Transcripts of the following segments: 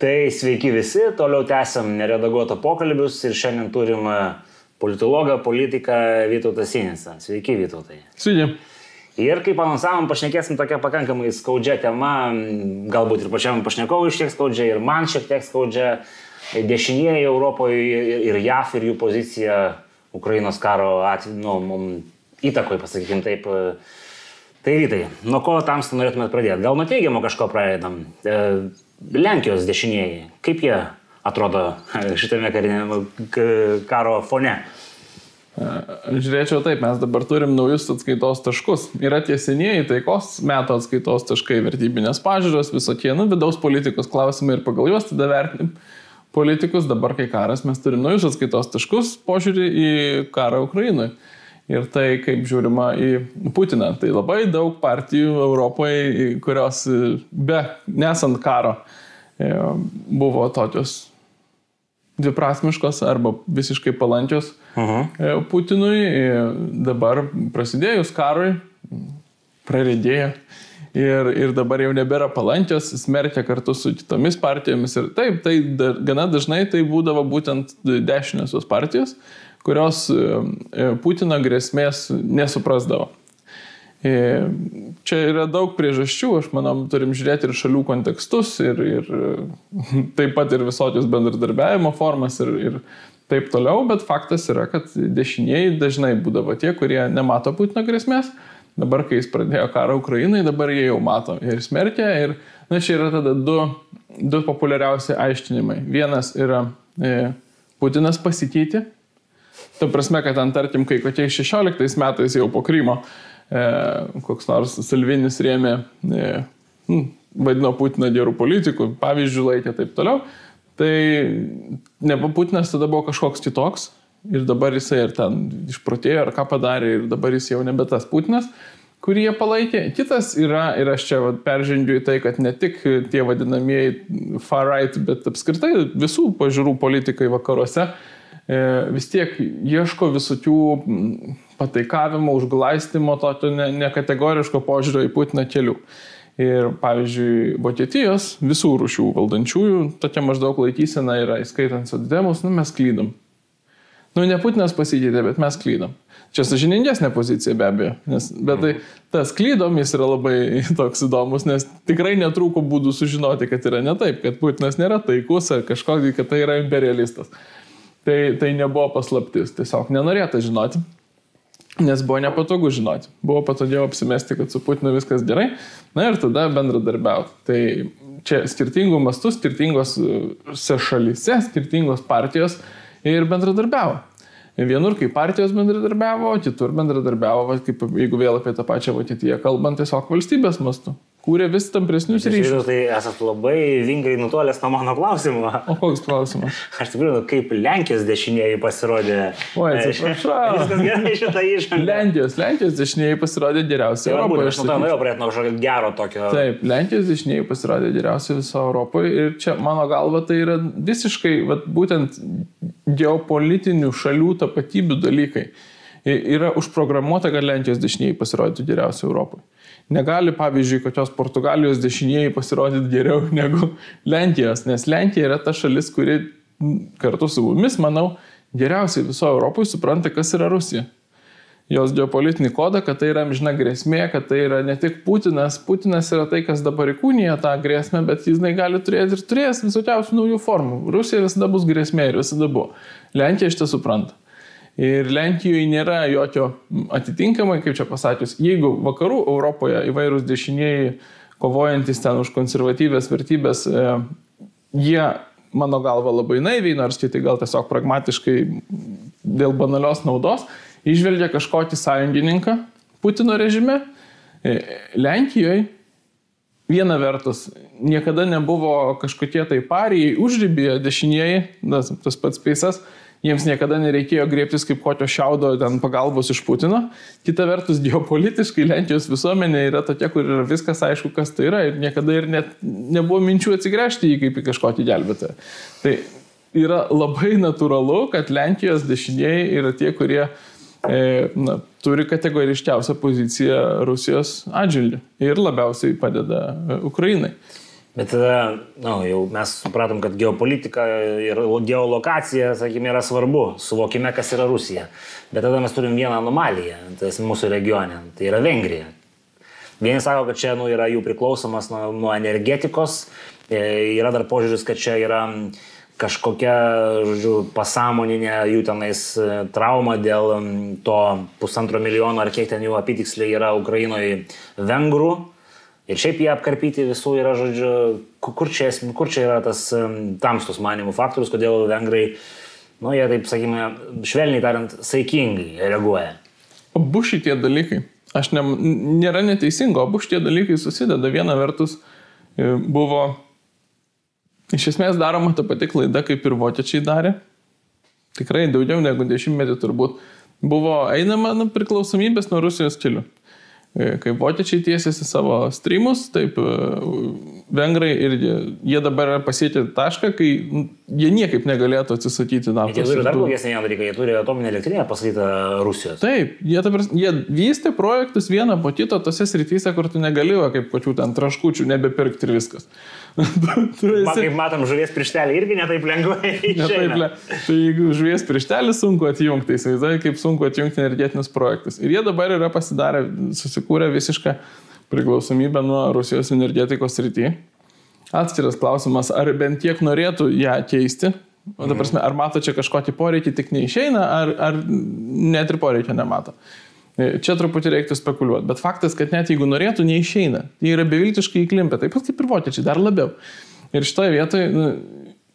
Tai sveiki visi, toliau tęsiam neredaguotą pokalbius ir šiandien turim e, politologą, politiką Vytautą Sinisą. Sveiki, Vytautai. Sveiki. Ir kaip anonsavom, pašnekėsim tokia pakankamai skaudžia tema, galbūt ir pačiam pašnekovui šiek tiek skaudžia, ir man šiek tiek skaudžia. Dešinieji Europoje ir JAF ir jų pozicija Ukrainos karo atveju, nu, įtakoje, pasakykim taip. Tai rytai, nuo ko tamstų norėtumėt pradėti? Gal nuo teigiamo kažko pradedam? E, Lenkijos dešinieji, kaip jie atrodo šitame karinėme karo fone? Žiūrėčiau taip, mes dabar turim naujus atskaitos taškus. Yra tie senieji taikos metų atskaitos taškai, vertybinės pažiūros, visokie, nu, vidaus politikos klausimai ir pagal juos tada vertinim politikus. Dabar, kai karas, mes turim naujus atskaitos taškus, požiūrį į karą Ukrainoje. Ir tai, kaip žiūrima į Putiną. Tai labai daug partijų Europoje, kurios be nesant karo e, buvo tokios dviprasmiškos arba visiškai palankios uh -huh. E, Putinui. E, dabar prasidėjus karui, praridėjo. Ir, ir dabar jau nebėra palankios, smerkia kartu su kitomis partijomis. Ir taip, tai da, gana dažnai tai būdavo būtent dešiniosios partijos, kurios e, Putino grėsmės nesuprasdavo. Čia yra daug priežasčių, aš manau, turim žiūrėti ir šalių kontekstus, ir, ir taip pat ir visokius bendradarbiavimo formas ir, ir taip toliau, bet faktas yra, kad dešinieji dažnai būdavo tie, kurie nemato Putino grėsmės. Dabar, kai jis pradėjo karą Ukrainai, dabar jie jau mato ir smerkia. Ir na, čia yra tada du, du populiariausi aiškinimai. Vienas yra e, Putinas pasikeitė. Ta prasme, kad ant, tarkim, kai kokiais 16 metais jau po Krymo E, koks nors Salvinis rėmė, e, hm, vadino Putiną gerų politikų, pavyzdžių laikė taip toliau, tai ne Putinas tada buvo kažkoks kitoks ir dabar jisai ir ten išprotėjo, ar ką padarė ir dabar jis jau nebe tas Putinas kurį jie palaikė. Kitas yra, ir aš čia peržengiu į tai, kad ne tik tie vadinamieji far right, bet apskritai visų pažiūrų politikai vakaruose e, vis tiek ieško visokių pataikavimo, užglaistimo, tokio nekategoriško ne požiūrio į Putiną kelių. Ir pavyzdžiui, Vokietijos visų rušių valdančiųjų tokia maždaug laikysena yra, įskaitant soddemus, nu mes klydom. Nu, ne Putinas pasikeitė, bet mes klydom. Čia sažiningesnė pozicija be abejo, nes, bet tai tas klydom jis yra labai toks įdomus, nes tikrai netrūko būdų sužinoti, kad yra ne taip, kad Putinas nėra taikus ar kažkokį, kad tai yra imperialistas. Tai, tai nebuvo paslaptis, tiesiog nenorėta žinoti nes buvo nepatogu žinoti. Buvo patogiau apsimesti, kad su Putinu viskas gerai, na ir tada bendradarbiauti. Tai čia skirtingų mastų, skirtingose šalyse, skirtingos partijos ir bendradarbiavo. Vienur kaip partijos bendradarbiavo, kitur bendradarbiavo, kaip, jeigu vėl apie tą pačią Vokietiją kalbant, tiesiog valstybės mastu kūrė vis tampresnius ryšius. Tai esat labai vingai nutolęs nuo mano klausimo. O koks klausimas? Aš tikrai, nu, kaip Lenkijos dešinieji pasirodė. O, atsiprašau. Viskas gerai šitą iššūkį. Lenkijos, Lenkijos dešinieji pasirodė geriausiai tai Europoje. Aš norėjau pradėti nuo kažkokio gero tokio. Taip, Lenkijos dešinieji pasirodė geriausiai viso Europoje ir čia mano galva tai yra visiškai, vat, būtent geopolitinių šalių tapatybių dalykai. Yra užprogramuota, kad Lenkijos dešinieji pasirodytų geriausiai Europoje. Negali, pavyzdžiui, kokios Portugalijos dešinieji pasirodyti geriau negu Lenkijos, nes Lenkija yra ta šalis, kuri kartu su mumis, manau, geriausiai viso Europoje supranta, kas yra Rusija. Jos geopolitinį kodą, kad tai yra amžina grėsmė, kad tai yra ne tik Putinas. Putinas yra tai, kas dabar įkūnija tą grėsmę, bet jis gali turėti ir turės visokiausių naujų formų. Rusija visada bus grėsmė ir visada buvo. Lenkija šitą supranta. Ir Lenkijoje nėra jokio atitinkamai, kaip čia pasakius, jeigu vakarų Europoje įvairūs dešinieji kovojantis ten už konservatyvės vertybės, e, jie, mano galva, labai naiviai, nors kiti gal tiesiog pragmatiškai dėl banalios naudos, išvelgia kažkokį sąjungininką Putino režime. E, Lenkijoje viena vertus niekada nebuvo kažkokie tai parijai užrybėje dešinieji, tas pats peisas, jiems niekada nereikėjo griebtis kaip kokio šiaudo ten pagalbos iš Putino. Kita vertus, geopolitiškai Lenkijos visuomenė yra tokia, kur yra viskas aišku, kas tai yra ir niekada ir net nebuvo minčių atsigręžti į kaip į kažkokį gelbėtoją. Tai yra labai natūralu, kad Lenkijos dešinieji yra tie, kurie e, na, turi kategoriškiausią poziciją Rusijos atžvilgiu ir labiausiai padeda e, Ukrainai. Bet tada, na, nu, jau mes supratom, kad geopolitika ir geolokacija, sakykime, yra svarbu, suvokime, kas yra Rusija. Bet tada mes turim vieną anomaliją, tai mūsų regione, tai yra Vengrija. Vieni sako, kad čia nu, yra jų priklausomas nuo, nuo energetikos, e, yra dar požiūris, kad čia yra kažkokia, žodžiu, pasąmoninė jų tenais e, trauma dėl to pusantro milijono ar kiek ten jų apitiksliai yra Ukrainoje vengrų Ir šiaip jie apkarpyti visų yra, žodžiu, kur čia, kur čia yra tas tamstus manimų faktorius, kodėl vengrai, nu, jie taip, sakykime, švelniai tariant, saikingai reaguoja. Abu šitie dalykai, aš ne, nėra neteisingo, abu šitie dalykai susideda. Viena vertus e, buvo iš esmės daroma ta pati klaida, kaip ir vokiečiai darė. Tikrai daugiau negu dešimtmetį turbūt buvo einama nu, priklausomybės nuo Rusijos stilių. E, kaip vokiečiai tiesiasi savo streamus, taip e, vengrai ir jie dabar pasiekia tašką, kai jie niekaip negalėtų atsisakyti naftos. Jie turi dar blogesnį dalyką, jie turi atominę elektrinę pasakytą Rusijos. Taip, jie, ta, jie vystė projektus vieną po kito tose srityse, kur tu negalėjo kaip kokių ten traškučių nebepirkti ir viskas. Tu esi... Kaip matom, žuvies prieštelį irgi netaip lengvai. Netaip lengvai. Tai jeigu žuvies prieštelį sunku atjungti, tai įsivaizduoju, kaip sunku atjungti energetinius projektus. Ir jie dabar yra pasidarę, susikūrę visišką priklausomybę nuo Rusijos energetikos rytį. Atskiras klausimas, ar bent tiek norėtų ją keisti, O ta prasme, ar mato čia kažkokį poreikį, tik neišeina, ar, ar net ir poreikio nemato. E, čia truputį reiktų spekuliuoti, bet faktas, kad net jeigu norėtų, neišeina. Jie yra beviltiškai įklimpę, taip pat kaip ir vokiečiai, dar labiau. Ir šitoje vietoje, nu,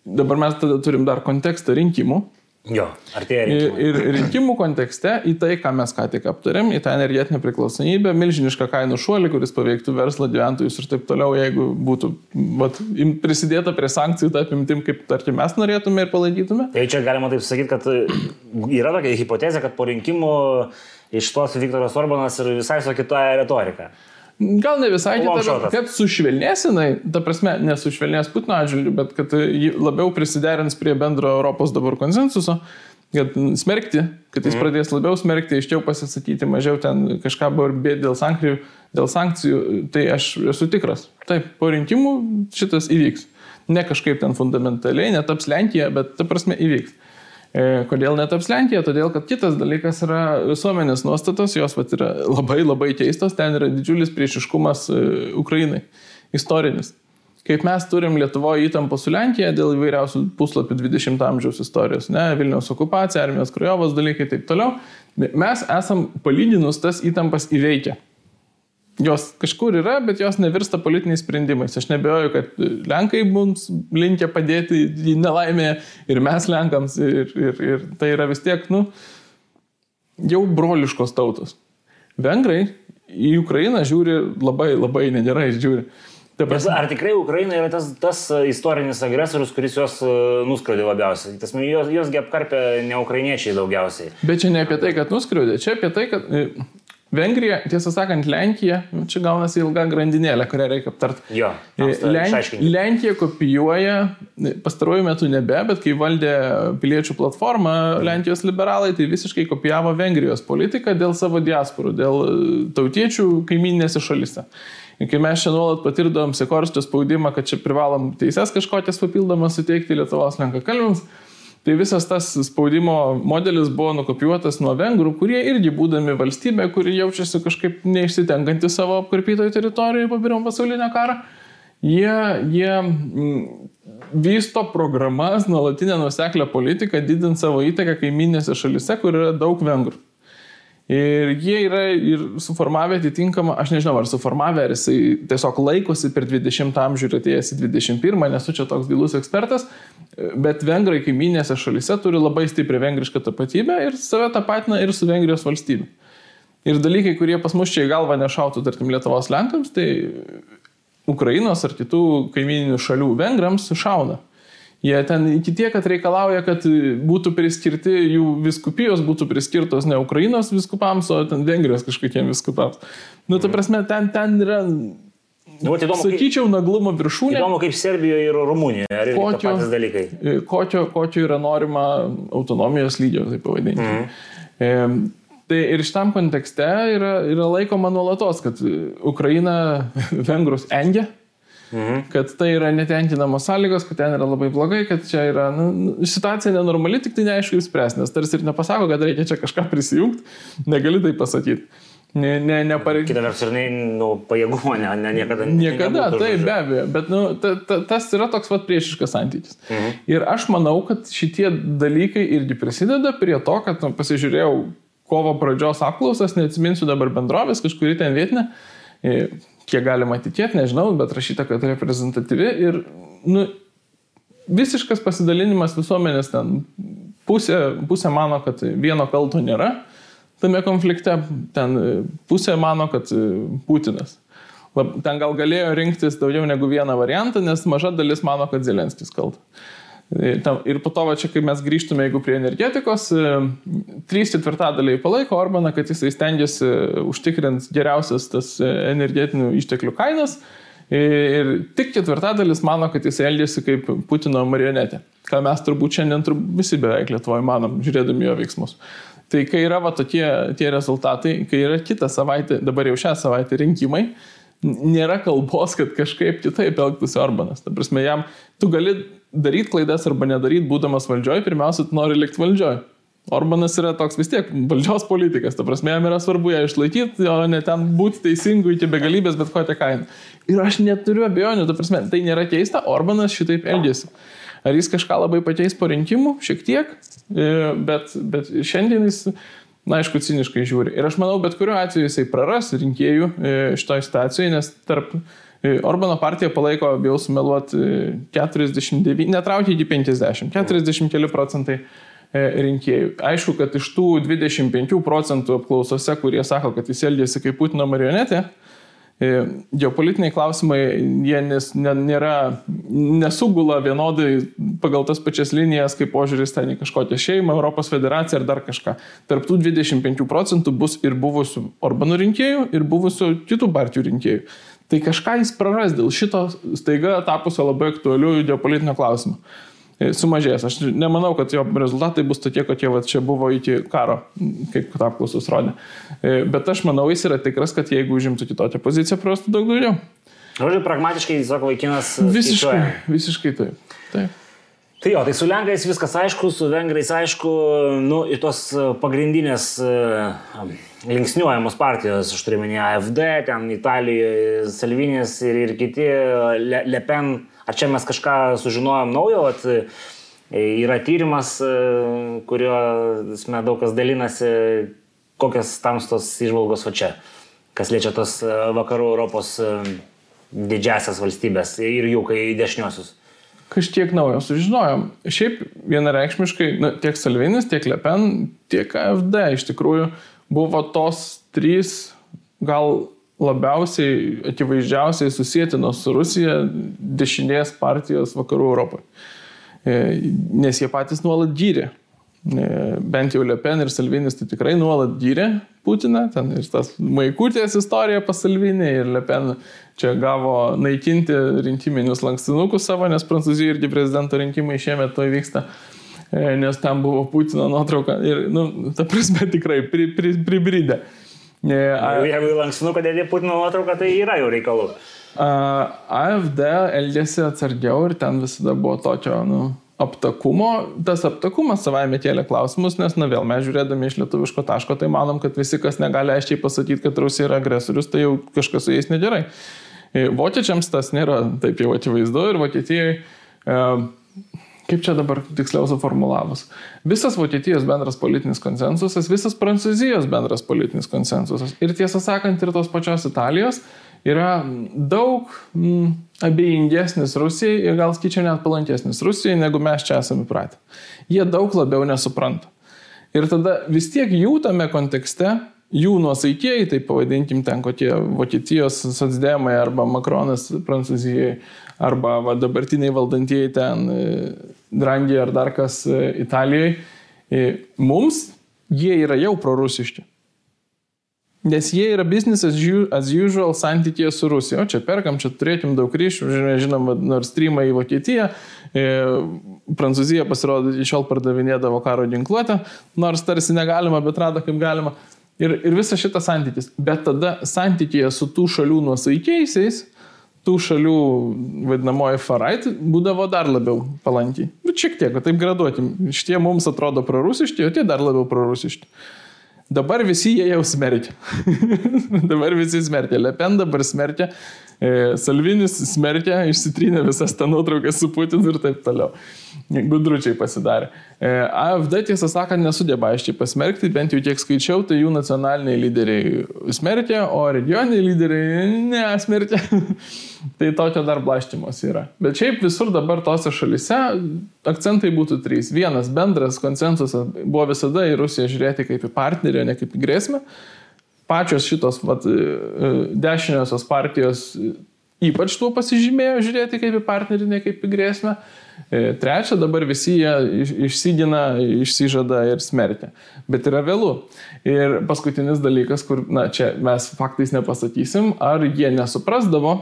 dabar mes tada turim dar kontekstą rinkimų. Jo, artėja rinkimai. Ir, ir rinkimų kontekste į tai, ką mes ką tik aptarėm, į tą energetinę priklausomybę, milžinišką kainų šuolį, kuris paveiktų verslą, gyventojus ir taip toliau, jeigu būtų vat, prisidėta prie sankcijų tą apimtim, kaip tarkim mes norėtume ir palaikytume. Tai čia galima taip sakyti, kad yra tokia hipotezė, kad po rinkimų iš tos Viktoras Orbanas ir visai su kitoje retorika. Gal ne visai kita, kad sušvelnės jinai, ta prasme, nesušvelnės Putino atžvilgiu, bet kad ji labiau prisiderins prie bendro Europos dabar konsensuso, kad smerkti, kad jis mm. pradės labiau smerkti, aiškiau pasisakyti, mažiau ten kažką barbėti dėl sankcijų, dėl sankcijų, tai aš esu tikras. Taip, po rinkimų šitas įvyks. Ne kažkaip ten fundamentaliai, netaps Lenkija, bet ta prasme įvyks. E, kodėl netaps Lenkija? Todėl, kad kitas dalykas yra visuomenės nuostatos, jos vat, yra labai labai keistos, ten yra didžiulis priešiškumas e, Ukrainai, istorinis. Kaip mes turim Lietuvoje įtampą su Lenkija dėl įvairiausių puslapių 20 amžiaus istorijos, ne, Vilniaus okupacija, armijos krajovos dalykai ir taip toliau, mes esam palyginus tas įtampas įveikę. Jos kažkur yra, bet jos nevirsta politiniais sprendimais. Aš nebejoju, kad Lenkai mums linkia padėti į nelaimę ir mes Lenkams. Ir, ir, ir tai yra vis tiek, nu, jau broliškos tautos. Vengrai į Ukrainą žiūri labai, labai negerai žiūri. Prasme, ar tikrai Ukraina yra tas, tas istorinis agresorius, kuris juos e, nuskriaudė labiausiai? Tas, jos, josgi apkarpė ne ukrainiečiai daugiausiai. Bet čia ne apie tai, kad nuskriaudė, čia apie tai, kad e, Vengrija, tiesą sakant, Lenkija, nu, čia gaunasi ilga grandinėlė, kurią reikia aptarti. Jo, e, Len, Lenkija kopijuoja, pastaruoju metu nebe, bet kai valdė piliečių platformą Lenkijos liberalai, tai visiškai kopijavo Vengrijos politiką dėl savo diasporų, dėl tautiečių kaiminėse šalise. Ir kai mes čia nuolat patirdavom Sikorskio spaudimą, kad čia privalom teises kažkokias papildomas suteikti Lietuvos lenkakalbėms, Tai visas tas spaudimo modelis buvo nukopijuotas nuo vengrų, kurie irgi būdami valstybė, kuri jaučiasi kažkaip neišsitenkanti savo apkarpytoje teritorijoje po pirmo pasaulinio karo, jie, jie mm, vysto programas, nuolatinę nuseklę politiką, didint savo įtaką kaiminėse šalise, kur yra daug vengrų. Ir jie yra ir suformavę atitinkamą, aš nežinau, ar suformavę, ar jisai tiesiog laikosi per 20 amžių ir atėjęs į 21, nesu čia toks gilus ekspertas, bet vengrai kaiminėse šalise turi labai stiprią vengrišką tapatybę ir save tapatina ir su Vengrijos valstybe. Ir dalykai, kurie pas mus čia į galvą nešautų, tarkim, Lietuvos Lenkams, tai Ukrainos ar kitų kaimininių šalių vengrams šauna. Jie ten iki tiek, kad reikalauja, kad būtų priskirti jų viskupijos, būtų priskirtos ne Ukrainos viskupams, o ten Vengrijos kažkokiem viskupams. Nu, ta prasme, ten, ten yra Nu, įdomu, Sakyčiau, naglumo viršūnė. Įdomu, kaip Serbijoje ir Rumunijoje. Ar yra patys dalykai? E, kokio, kokio yra norima autonomijos lygio, taip pavadinti. Mm. E, tai ir šitam kontekste yra, yra laikoma nuolatos, kad Ukraina vengrus engia, mhm. kad tai yra netenkinamos sąlygos, kad ten yra labai blogai, kad čia yra nu, nu situacija nenormali, tik tai neaišku išspręs, nes tarsi ir nepasako, kad reikia čia kažką prisijungti, negali tai pasakyti. Ne, ne, nepareik... Kita vertus ir ne, nu, pajėgumo, ne, ne, niekada. Niekada, taip, be abejo, bet nu, ta, ta, tas yra toks pat priešiškas santykis. Mhm. Ir aš manau, kad šitie dalykai irgi prisideda prie to, kad nu, pasižiūrėjau kovo pradžios apklausas, neatsiminsiu dabar bendrovės, kažkuri ten vietinė, kiek galima tikėti, nežinau, bet rašyta, kad reprezentatyvi ir nu, visiškas pasidalinimas visuomenės ten. Pusė, pusė mano, kad vieno kalto nėra tame konflikte. Ten pusė mano, kad Putinas. Ten gal galėjo rinktis daugiau negu vieną variantą, nes maža dalis mano, kad Zelenskis kaltas. E, ir po to, va, čia kai mes grįžtume, jeigu prie energetikos, trys ketvirtadaliai palaiko Orbaną, kad jisai stengiasi užtikrinti geriausias tas energetinių išteklių kainas. Ir tik ketvirtadalis mano, kad jis elgėsi kaip Putino marionetė. Ką mes turbūt šiandien turbūt visi beveik Lietuvoje manom, žiūrėdami jo veiksmus. Tai kai yra va tokie tie rezultatai, kai yra kitą savaitę, dabar jau šią savaitę rinkimai, nėra kalbos, kad kažkaip kitaip elgtųsi Orbanas. Ta prasme, jam tu gali daryti klaidas arba nedaryti, būdamas valdžioj, pirmiausia, tu nori likti valdžioj. Orbanas yra toks vis tiek valdžios politikas, ta prasme, jam yra svarbu ją išlaikyti, o ne ten būti teisingu iki begalybės, bet kokią kainą. Ir aš neturiu abejonių, ta prasme, tai nėra keista, Orbanas šitaip elgėsi. Ar jis kažką labai pakeis po rinkimų, šiek tiek, e, bet, bet šiandien jis, na aišku, ciniškai žiūri. Ir aš manau, bet kuriuo atveju jisai praras rinkėjų e, šitoje situacijoje, nes tarp Orbano partija palaiko, bijau sumeluoti, 49, netraukia iki 50, 40 keli procentai rinkėjų. Aišku, kad iš tų 25 procentų apklausose, kurie sako, kad jis elgėsi kaip Putino marionetė, E, geopolitiniai klausimai, jie nes, ne, nėra, nesugula vienodai pagal tas pačias linijas, kaip požiūris ten į kažkokią šeimą, Europos federaciją ar dar kažką. Tarptų 25 procentų bus ir buvusių Orbano rinkėjų, ir buvusių kitų partijų rinkėjų. Tai kažką jis praras dėl šito staiga tapusio labai aktualių geopolitinio klausimo. E, sumažės. Aš nemanau, kad jo rezultatai bus tokie, kokie va, čia buvo iki karo, kaip apklausos rodė. E, bet aš manau, jis yra tikras, kad jeigu užimtų kitokią poziciją, prarastų daug daugiau. Žodžiu, pragmatiškai, sako vaikinas. Visiškai, skaičiuoja. visiškai taip. taip. Tai jo, tai su lenkais viskas aišku, su vengrais aišku, nu, į tos pagrindinės linksniuojamos partijos, aš turiu minėti AFD, ten Italijoje Salvinės ir, ir kiti, Le, Le Pen Ar čia mes kažką sužinojom naujo, at e, yra tyrimas, e, kurio daug kas dalinasi, kokias tamstos išvalgos va čia, kas liečia tos e, vakarų Europos didžiasias valstybės ir jų, kai dešiniosius. Kažkiek naujo sužinojom. Šiaip vienareikšmiškai nu, tiek Salvinis, tiek Lepen, tiek AFD iš tikrųjų buvo tos trys gal labiausiai akivaizdžiausiai susijętinos su Rusija dešinės partijos vakarų Europoje. E, nes jie patys nuolat gyrė. E, bent jau Le Pen ir Salvinis tai tikrai nuolat gyrė Putiną. Ten ir tas Maikutės istorija pas Salvinį ir Le Pen čia gavo naikinti rinkiminius lankstinukus savo, nes Prancūzijoje irgi prezidento rinkimai šiemet to įvyksta e, nes ten buvo Putino nuotrauka ir, nu, ta prasme tikrai pri, pri, pribridę. Pri A, Jeigu lankstinuką dėdė Putino nuotrauką, tai yra jau reikalų. AFD elgėsi atsargiau ir ten visada buvo tokio, nu, aptakumo. Tas aptakumas savaime kėlė klausimus, nes, na vėl, mes žiūrėdami iš lietuviško taško, tai manom, kad visi, kas negali aiškiai pasakyti, kad Rusija yra agresorius, tai jau kažkas su jais negerai. E, vokiečiams tas nėra taip jau akivaizdu ir Vokietijai e, kaip čia dabar tiksliau suformulavus, visas Vokietijos bendras politinis konsensusas, visas Prancūzijos bendras politinis konsensusas ir tiesą sakant ir tos pačios Italijos yra daug mm, abejingesnis Rusijai ir gal skaičiau net palankesnis Rusijai, negu mes čia esame pratę. Jie daug labiau nesupranta. Ir tada vis tiek jų tame kontekste jų nuosaikėjai, tai pavadinkim ten kokie Vokietijos socdemai arba Makronas Prancūzijai, arba va, dabartiniai valdantieji ten Drangė ar dar kas e, Italijoje, mums jie yra jau prorusiški. Nes jie yra business as usual santykėje su Rusija. O čia perkam, čia turėtum daug ryšių, žinom, nors streamą į Vokietiją. E, Prancūzija pasirodo, iš šiol pardavinėdavo karo ginkluotę, nors tarsi negalima, bet rado kaip galima. Ir, ir visas šitas santykis. Bet tada santykėje su tų šalių nuosaikiaisiais tų šalių vadinamoji farait būdavo dar labiau palankiai. Bet šiek tiek, taip graduoti. Šitie mums atrodo prorusiški, o tie dar labiau prorusiški. Dabar visi jie jau smerkia. dabar visi smerkia. Lepen dabar smerkia. E, Salvinis smerkia, išsitrynė visas tą nuotrauką su Putinu ir taip toliau. Gudručiai pasidarė. E, AFD tiesą sakant nesudėba aiškiai pasmerkti, bent jau tiek skaičiau, tai jų nacionaliniai lyderiai smerkia, o regioniniai lyderiai nesmerkia. tai tokio dar blaštimos yra. Bet šiaip visur dabar tose šalise akcentai būtų trys. Vienas bendras konsensusas buvo visada į Rusiją žiūrėti kaip į partnerį, o ne kaip į grėsmę pačios šitos vat, e, e, dešiniosios partijos ypač tuo pasižymėjo žiūrėti kaip į partnerį, ne kaip į grėsmę. E, trečia, dabar visi jie išsigina, išsižada ir smerkia. Bet yra vėlų. Ir paskutinis dalykas, kur, na, čia mes faktais nepasakysim, ar jie nesuprasdavo,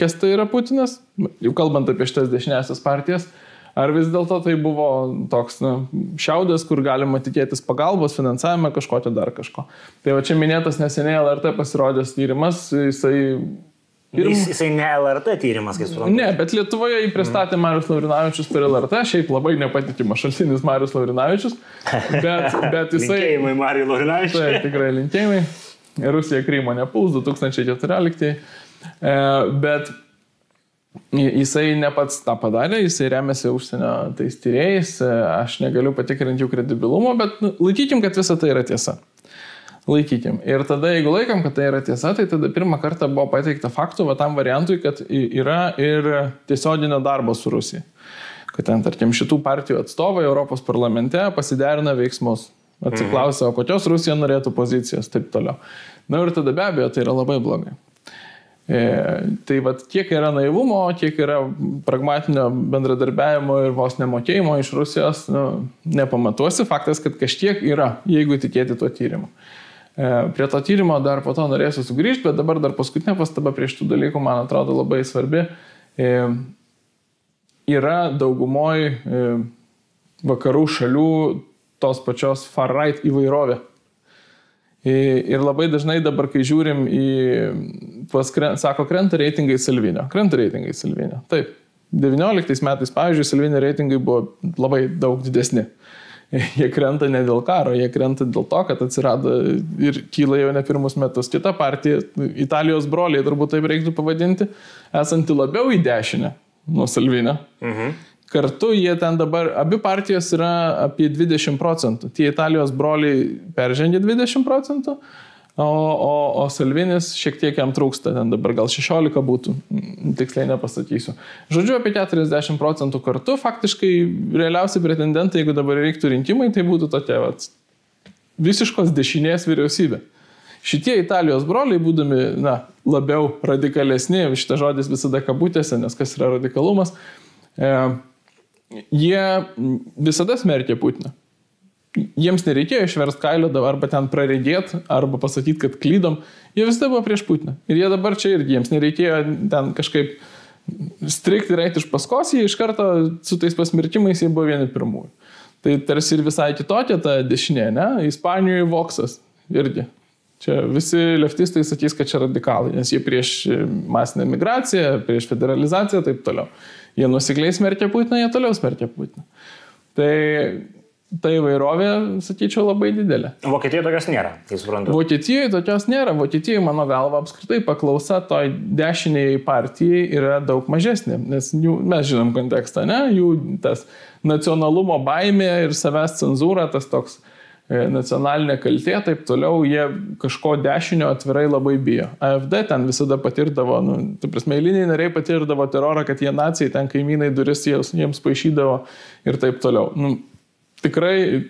kas tai yra Putinas, jau kalbant apie šitas dešinėsias partijas, Ar vis dėlto tai buvo toks na, šiaudas, kur galima tikėtis pagalbos, finansavimą, kažkokio dar kažko. Tai va čia minėtas neseniai LRT pasirodęs tyrimas, jisai Ir... Jis, jisai ne LRT tyrimas, kaip suprantu. Ne, bet Lietuvoje jį pristatė mm. Marius Laurinavičius per LRT, šiaip labai nepatikimas šaltinis Marius Laurinavičius. Bet, bet jisai... linkėjimai Marijui Laurinavičiui. Tai tikrai linkėjimai. Rusija Krymo nepuls 2014. E, bet Jisai ne pats tą padarė, jisai remiasi užsienio tais tyrėjais, aš negaliu patikrinti jų kredibilumo, bet nu, laikykim, kad visa tai yra tiesa. Laikykim. Ir tada, jeigu laikom, kad tai yra tiesa, tai tada pirmą kartą buvo pateikta faktų, va tam variantui, kad yra ir tiesioginio darbo su Rusija. Kad ten, tarkim, šitų partijų atstovai Europos parlamente pasiderina veiksmus. Atsiklausia, o kokios Rusija norėtų pozicijos, taip toliau. Na ir tada be abejo, tai yra labai blogai. E, tai vad kiek yra naivumo, kiek yra pragmatinio bendradarbiavimo ir vos nemokėjimo iš Rusijos, nu, nepamatuosi. Faktas, kad kažkiek yra, jeigu tikėti tuo tyrimu. E, prie to tyrimo dar po to norėsiu sugrįžti, bet dabar dar paskutinė pastaba prie šitų dalykų, man atrodo, labai svarbi. E, yra daugumoje vakarų šalių tos pačios far right įvairovė. Ir labai dažnai dabar, kai žiūrim į, tuos, sako, krenta reitingai Silvinio. Krenta reitingai Silvinio. Taip. 19 metais, pavyzdžiui, Silvinio reitingai buvo labai daug didesni. Jie krenta ne dėl karo, jie krenta dėl to, kad atsirado ir kyla jau ne pirmus metus kita partija, Italijos broliai turbūt taip reiktų pavadinti, esanti labiau į dešinę nuo Salvinio. Mhm. Kartu jie ten dabar, abi partijos yra apie 20 procentų. Tie Italijos broliai peržengė 20 procentų, o, o, o Salvinis šiek tiek jam trūksta, ten dabar gal 16 būtų, tiksliai nepasakysiu. Žodžiu, apie 40 procentų kartu, faktiškai realiausi pretendentai, jeigu dabar reiktų rinkimai, tai būtų tokia vat, visiškos dešinės vyriausybė. Šitie Italijos broliai, būdami na, labiau radikalesni, šitas žodis visada kabutėse, nes kas yra radikalumas, e, jie visada smerkė Putiną. Jiems nereikėjo išversti kailio arba ten praregėti, arba pasakyti, kad klydom. Jie visada buvo prieš Putiną. Ir jie dabar čia irgi jiems nereikėjo ten kažkaip strikti ir eiti iš paskos, jie iš karto su tais pasmerkimais jie buvo vieni pirmųjų. Tai tarsi ir visai kitokia ta dešinė, ne? Ispanijoje Voksas irgi. Čia visi leftistai sakys, kad čia radikalai, nes jie prieš masinę migraciją, prieš federalizaciją ir taip toliau. Jie nusikliai smerkia Putiną, jie toliau smerkia Putiną. Tai ta įvairovė, sakyčiau, labai didelė. Vokietijoje tokios nėra, tai suprantu. Vokietijoje tokios nėra. Vokietijoje, mano galva, apskritai paklausa toj dešiniai partijai yra daug mažesnė, nes jų, mes žinom kontekstą, ne? Jų tas nacionalumo baimė ir savęs cenzūra, tas toks E, nacionalinė kaltė, taip toliau, jie kažko dešinio atvirai labai bijo. AFD ten visada patirdavo, nu, tai prasme, eiliniai nariai patirdavo terorą, kad jie nacijai ten kaimynai duris jiems, jiems paaišydavo ir taip toliau. Nu, tikrai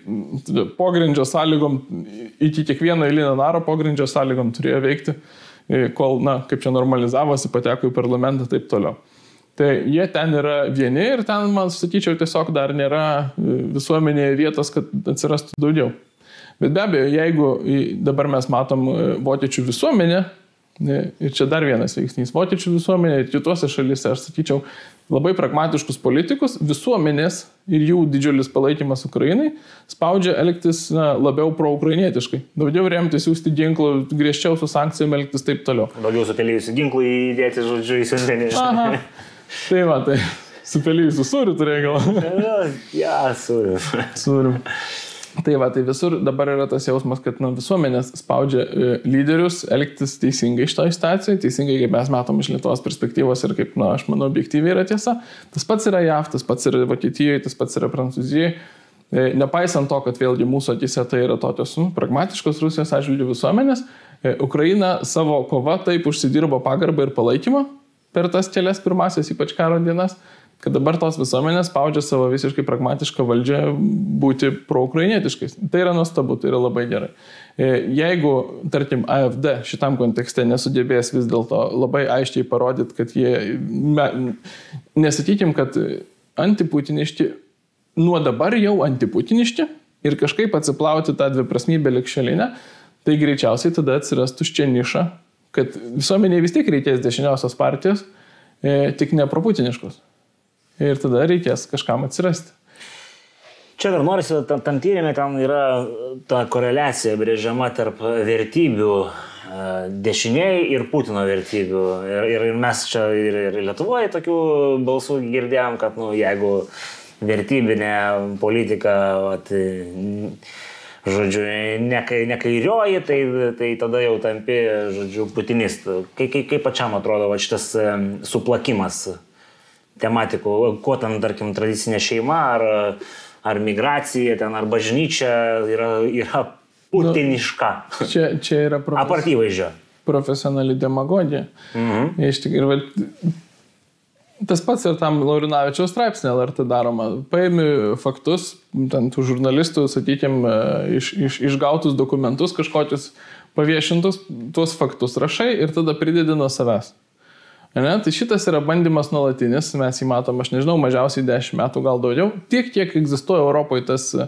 pogrindžio sąlygom, iki kiekvieno eilinio naro pogrindžio sąlygom turėjo veikti, e, kol, na, kaip čia normalizavosi, pateko į parlamentą ir taip toliau. Tai jie ten yra vieni ir ten, man sakyčiau, tiesiog dar nėra e, visuomenėje vietos, kad atsirastų daugiau. Bet be abejo, jeigu dabar mes matom e, vokiečių visuomenę, Ir čia dar vienas veiksnys. Vokiečių visuomenė ir kitose šalyse, aš sakyčiau, labai pragmatiškus politikus, visuomenės ir jų didžiulis palaikymas Ukrainai spaudžia elgtis na, labiau pro-ukrainietiškai. Daugiau remtis, siūsti ginklų, griežčiau su sankcijom elgtis taip toliau. Daugiau supelėjusių ginklų įdėti, žodžiu, į siuntinį. tai va, tai supelėjusių sūrių turėjo gal. ja, sūrių. Sūrių. Tai va, tai visur dabar yra tas jausmas, kad na, visuomenės spaudžia e, lyderius elgtis teisingai iš to įstacijoje, teisingai, kaip mes matom iš Lietuvos perspektyvos ir kaip, na, aš manau, objektyviai yra tiesa. Tas pats yra JAV, tas pats yra Vokietijoje, tas pats yra Prancūzijoje. E, nepaisant to, kad vėlgi mūsų akise tai yra tokios nu, pragmatiškos Rusijos atžvilgių visuomenės, e, Ukraina savo kova taip užsidirbo pagarbą ir palaikymą per tas kelias pirmasias, ypač karo dienas, kad dabar tos visuomenės spaudžia savo visiškai pragmatišką valdžią būti proukrainietiškais. Tai yra nuostabu, tai yra labai gerai. E, jeigu, tarkim, AFD šitam kontekste nesugebės vis dėlto labai aiškiai parodyti, kad jie, nesakykim, kad antiputiniški, nuo dabar jau antiputiniški ir kažkaip atsiplauti tą dviprasmybę likščelinę, tai greičiausiai tada atsiras tuščia niša, kad visuomeniai vis tiek reikės dešiniosios partijos, e, tik neproputiniškos ir tada reikės kažkam atsirasti. Čia dar norisi, tam, tam tyrimė ten yra ta koreliacija brėžiama tarp vertybių e, dešiniai ir Putino vertybių. Ir, ir mes čia ir, ir Lietuvoje tokių balsų girdėjom, kad nu, jeigu vertybinė politika, at, žodžiu, ne, ne kairioji, tai, tai tada jau tampi, žodžiu, putinistų. Kaip, kaip, kaip pačiam atrodo va, šitas e, suplakimas tematikų, kuo ten, tarkim, tradicinė šeima, ar, ar migracija, ten, ar bažnyčia yra, yra putiniška. Nu, čia, čia yra profes... apartyvaizdžio. Profesionali demagogija. Mhm. Iš tikrųjų, tas pats ir tam Laurinavičiaus straipsnė LRT daroma. Paimi faktus, ten tų žurnalistų, sakykime, iš, iš, išgautus dokumentus kažkokius paviešintus, tuos faktus rašai ir tada pridedi nuo savęs. Ne? Tai šitas yra bandymas nuolatinis, mes jį matom, aš nežinau, mažiausiai 10 metų, gal daugiau. Tiek, kiek egzistuoja Europoje tas e,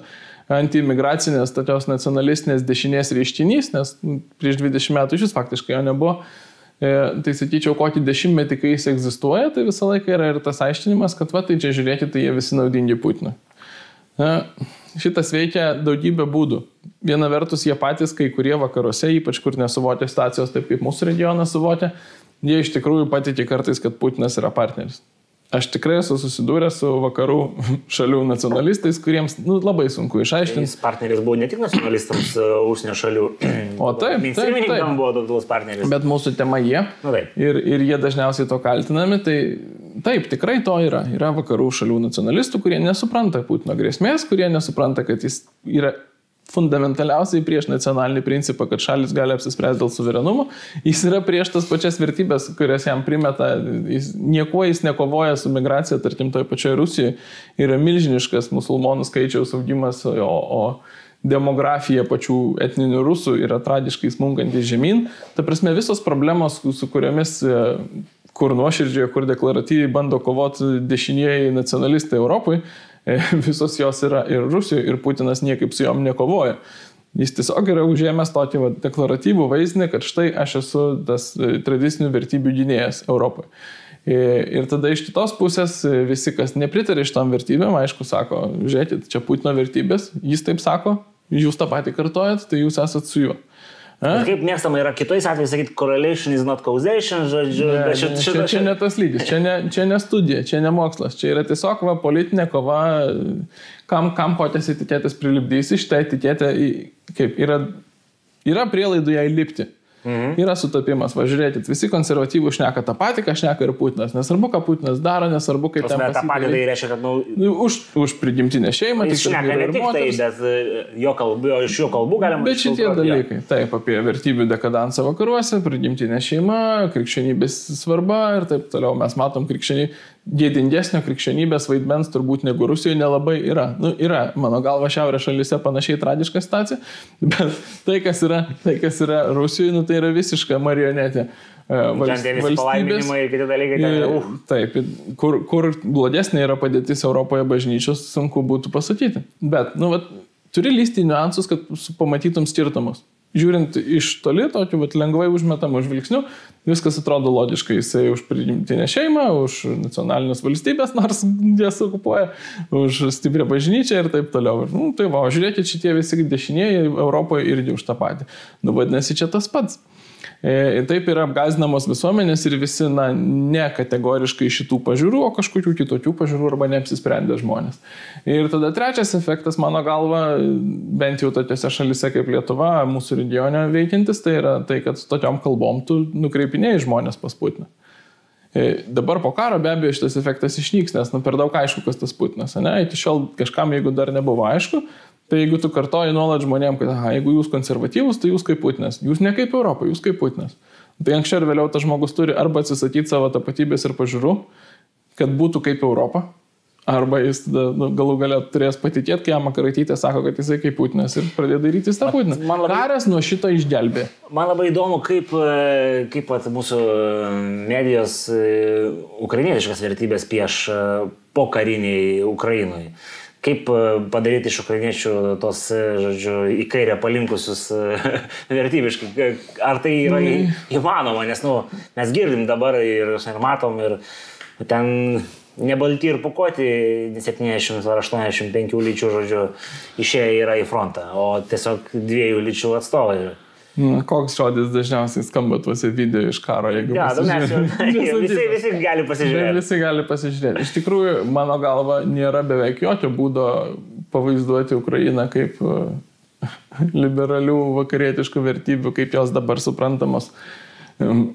antimigracinės, tokios nacionalistinės dešinės reiškinys, nes prieš 20 metų iš vis faktiškai jo nebuvo. E, tai sakyčiau, kokį dešimtmetį, kai jis egzistuoja, tai visą laiką yra ir tas aiškinimas, kad va, tai čia žiūrėkite, tai jie visi naudingi Putinui. Šitas veikia daugybę būdų. Viena vertus, jie patys, kai kurie vakaruose, ypač kur nesuvokia situacijos taip, kaip mūsų regionas suvokia, jie iš tikrųjų patikė kartais, kad Putinas yra partneris. Aš tikrai esu susidūręs su vakarų šalių nacionalistais, kuriems nu, labai sunku išaiškinti. Jis partneris buvo ne tik nacionalistams uh, užsienio šalių. O taip, taip, taip. buvo toks partneris. Bet mūsų tema jie. Nu, ir, ir jie dažniausiai to kaltinami. Tai taip, tikrai to yra. Yra vakarų šalių nacionalistų, kurie nesupranta Putino grėsmės, kurie nesupranta, kad jis yra fundamentaliausiai prieš nacionalinį principą, kad šalis gali apsispręsti dėl suverenumo, jis yra prieš tas pačias vertybės, kurias jam primeta, jis, niekuo jis nekovoja su migracija, tarkim, toje pačioje Rusijoje yra milžiniškas musulmonų skaičiaus augimas, o, o demografija pačių etninių rusų yra tragiškai smunkanti žemyn. Ta prasme, visos problemos, su kuriomis kur nuoširdžiai, kur deklaratyviai bando kovoti dešinieji nacionalistai Europoje, E, visos jos yra ir Rusijoje, ir Putinas niekaip su jom nekovoja. Jis tiesiog yra užėmęs tokį va, deklaratyvų vaizdinį, kad štai aš esu tas e, tradicinių vertybių gynėjas Europoje. E, ir tada iš kitos pusės visi, kas nepritarė šitam vertybėm, aišku, sako, žiūrėkit, čia Putino vertybės, jis taip sako, jūs tą patį kartojat, tai jūs esat su juo. Kaip mėgstama yra kitais atvejais sakyti, correlation is not causation, žodžiu. Ne, ne, šit, šit, čia, čia ne tas lygis, čia ne, čia ne studija, čia ne mokslas, čia yra tiesiog va, politinė kova, kam, kam kokias etiketės prilipdysi, šitą etiketę, kaip yra, yra prielaidų ją įlipti. Mhm. Yra sutapimas, važiuokit, visi konservatyvų šneka tą patį, ką šneka ir Putinas. Nesvarbu, ką Putinas daro, nesvarbu, kaip ten. Ta pati tai reiškia, kad, nu, nu, už, už prigimtinę šeimą. Jis šneka ne tik tai, bet e, jo kalbų, iš jo kalbų galima. Bet šitie dalykai, ja. taip, apie vertybių dekadansą vakaruose, prigimtinė šeima, krikščionybės svarba ir taip toliau. Mes matom krikščionybę gėdingesnio krikščionybės vaidmens turbūt negu Rusijoje nelabai yra. Nu, yra, mano galva, šiaurės šalyse panašiai tragiška situacija, bet tai, kas yra, tai, kas yra Rusijoje, nu, tai yra visiška marionetė. E, valstybės ir kiti dalykai. Ten, uh. Taip, kur, kur blogesnė yra padėtis Europoje bažnyčios, sunku būtų pasakyti. Bet, nu, vat, turi lysti niuansus, kad pamatytum skirtumus. Žiūrint iš toli, tokiu vat, lengvai užmetamu žvilgsniu, viskas atrodo logiškai. Jisai už prigimtinę šeimą, už nacionalinės valstybės, nors jas okupuoja, už stiprią bažnyčią ir taip toliau. Ir, nu, tai va, žiūrėkit, šitie visi dešinieji Europoje irgi už tą patį. Nu, vadinasi, čia tas pats. E, taip yra apgazinamos visuomenės ir visi, na, ne kategoriškai šitų pažiūrų, o kažkokių kitokių pažiūrų arba neapsisprendę žmonės. Ir tada trečias efektas, mano galva, bent jau tokiose šalise kaip Lietuva, mūsų regione veikiantis, tai yra tai, kad tokiam kalbom tu nukreipinėjai žmonės pas Putiną. E, dabar po karo be abejo šitas efektas išnyks, nes nu, per daug aišku, kas tas Putinas. Ne? Iki šiol kažkam, jeigu dar nebuvo aišku, Tai jeigu tu kartoji nuolat žmonėm, kad aha, jeigu jūs konservatyvus, tai jūs kaip Putinas. Jūs ne kaip Europą, jūs kaip Putinas. Tai anksčiau ir vėliau tas žmogus turi arba atsisakyti savo tapatybės ir pažiūrų, kad būtų kaip Europa, arba jis tada, nu, galų galę turės patikėti, kai jam Makaraitytė sako, kad jisai kaip Putinas ir pradėjo daryti tą Putiną. Man labai, Karas nuo šito išgelbė. Man labai įdomu, kaip, e, kaip at, mūsų medijos e, ukrainietiškas vertybės pieš e, po kariniai Ukrainai kaip e, padaryti iš ukrainiečių tos, e, žodžiu, į kairę palinkusius e, vertybiškai. Ar tai yra mm. įmanoma, nes, nu, mes girdim dabar ir, ir matom, ir ten nebalti ir pukuoti 70 ar 85 lyčių, žodžiu, išėję yra į frontą, o tiesiog dviejų lyčių atstovai. Na, koks žodis dažniausiai skamba tuose video iš karo, jeigu... Ja, nu, mes jau, visi, visi gali pasižiūrėti. Visi gali pasižiūrėti. Iš tikrųjų, mano galva, nėra beveik jokio būdo pavaizduoti Ukrainą kaip e, liberalių vakarietiškų vertybių, kaip jos dabar suprantamos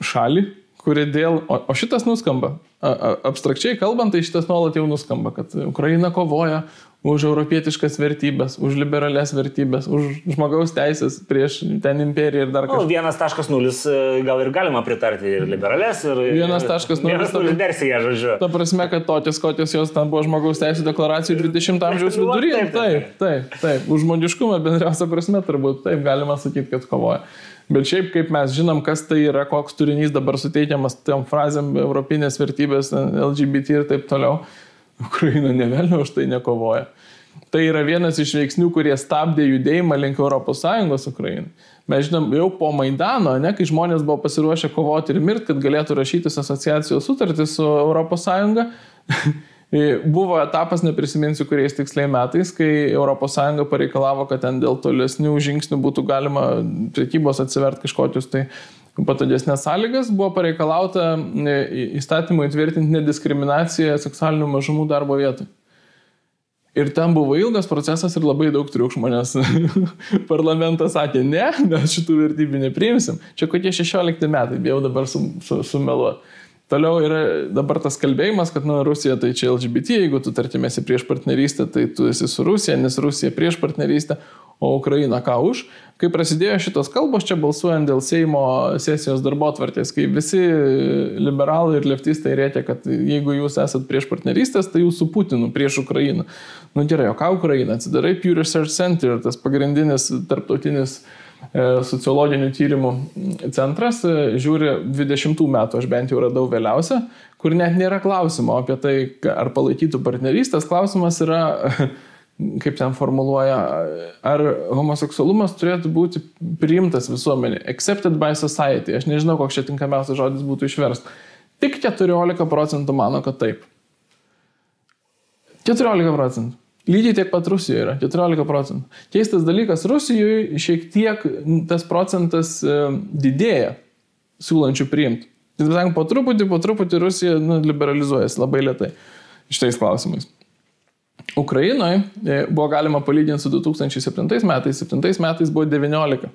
šalį, kuri dėl... O, o šitas nuskamba. A, a, abstrakčiai kalbant, tai šitas nuolat jau nuskamba, kad Ukraina kovoja už europietiškas vertybės, už liberales vertybės, už žmogaus teisės prieš ten imperiją ir dar kažką. Nu, 1.0 e, gal ir galima pritarti ir liberales, ir... 1.0. 1.0 versija, žodžiu. Ta prasme, kad tokios kokios jos ten buvo žmogaus teisės deklaracijų 20 amžiaus viduryje. Taip, taip, taip, taip. Už žmogiškumą bendriausia prasme turbūt taip galima sakyti, kad kovoja. Bet šiaip, kaip mes žinom, kas tai yra, koks turinys dabar suteikiamas tom frazėm, europinės vertybės, LGBT ir taip toliau, Ukraina nevelnio už tai nekovoja. Tai yra vienas iš veiksnių, kurie stabdė judėjimą link ES Ukrainai. Mes žinom, jau po Maidano, ne, kai žmonės buvo pasiruošę kovoti ir mirti, kad galėtų rašytis asociacijos sutartį su ES, buvo etapas, neprisiminsiu, kuriais tiksliai metais, kai ES pareikalavo, kad ten dėl tolesnių žingsnių būtų galima prekybos atsiverti kažkokius tai patogesnės sąlygas, buvo pareikalauta įstatymų įtvirtinti nediskriminaciją seksualinių mažumų darbo vietoj. Ir ten buvo ilgas procesas ir labai daug triukšmo, nes parlamentas sakė, ne, mes šitų vertybių nepriimsim. Čia kokie 16 metai, bijau dabar sumeluoti. Su, su Toliau yra dabar tas kalbėjimas, kad nu, Rusija tai čia LGBT, jeigu tu tartimėsi prieš partnerystę, tai tu esi su Rusija, nes Rusija prieš partnerystę, o Ukraina ką už. Kai prasidėjo šitos kalbos, čia balsuojant dėl Seimo sesijos darbo atvartės, kai visi liberalai ir leftistai rėtė, kad jeigu jūs esat prieš partnerystės, tai jūs su Putinu prieš Ukrainą. Nu gerai, o ką Ukraina? Atsidarai Pew Research Center, tas pagrindinis tarptautinis e, sociologinių tyrimų centras, e, žiūri 20 metų, aš bent jau radau vėliausią, kur net nėra klausimo apie tai, ar palaikytų partnerystės, klausimas yra kaip ten formuluoja, ar homoseksualumas turėtų būti priimtas visuomenė, accepted by society. Aš nežinau, koks čia tinkamiausias žodis būtų išverst. Tik 14 procentų mano, kad taip. 14 procentų. Lygiai tiek pat Rusijoje yra 14 procentų. Keistas dalykas, Rusijoje šiek tiek tas procentas e, didėja siūlančių priimti. Tai po truputį, po truputį Rusija nu, liberalizuojasi labai lietai šitais klausimais. Ukrainoje buvo galima palyginti su 2007 metais. 2007 metais buvo 19.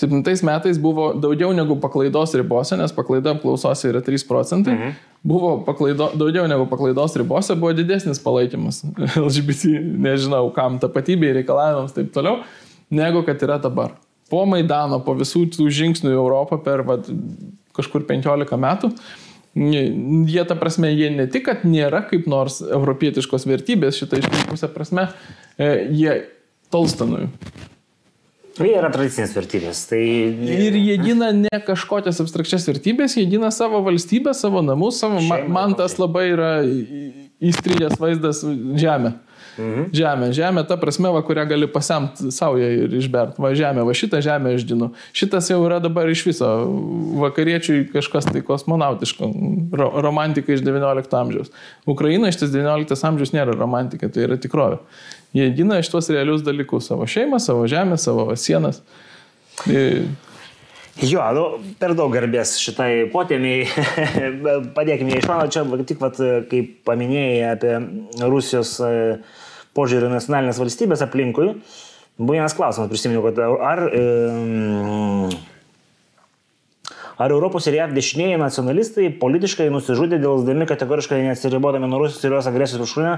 2007 metais buvo daugiau negu paklaidos ribose, nes paklaida apklausose yra 3 procentai. Mhm. Buvo paklaido, daugiau negu paklaidos ribose, buvo didesnis palaikymas LGBT, nežinau, kam tapatybei, reikalavimams ir taip toliau, negu kad yra dabar. Po Maidano, po visų tų žingsnių į Europą per vat, kažkur 15 metų, Jie, ta prasme, jie ne tik, kad nėra kaip nors europietiškos vertybės šitą išlikusią prasme, e, jie tolsta jų. Jie yra tradicinės vertybės. Tai... Ir jie gina ne kažkokias abstrakčias vertybės, jie gina savo valstybę, savo namus, savo... Šeima, man tas labai yra įstrigęs vaizdas žemė. Mhm. Žemė, žemė ta prasme, va, kurią gali pasemti savo ir išbert. Va žemė, va šitą žemę aš žinu. Šitas jau yra dabar iš viso vakariečiui kažkas tai kosmonautiško, ro romantika iš XIX amžiaus. Ukraina iš tas XIX amžius nėra romantika, tai yra tikrovė. Jie gina iš tuos realius dalykus - savo šeimą, savo žemę, savo sienas. Jo, nu, per daug garbės šitai potėmiai, padėkime iš mano, čia tik, vat, kaip paminėjai apie Rusijos e, požiūrį nacionalinės valstybės aplinkui, buvo vienas klausimas, prisiminiau, kad ar, ar Europos ir JAV dešinieji nacionalistai politiškai nusižudė dėl kategoriškai neatsiribodami nuo Rusijos ir jos agresijos Ukrainą,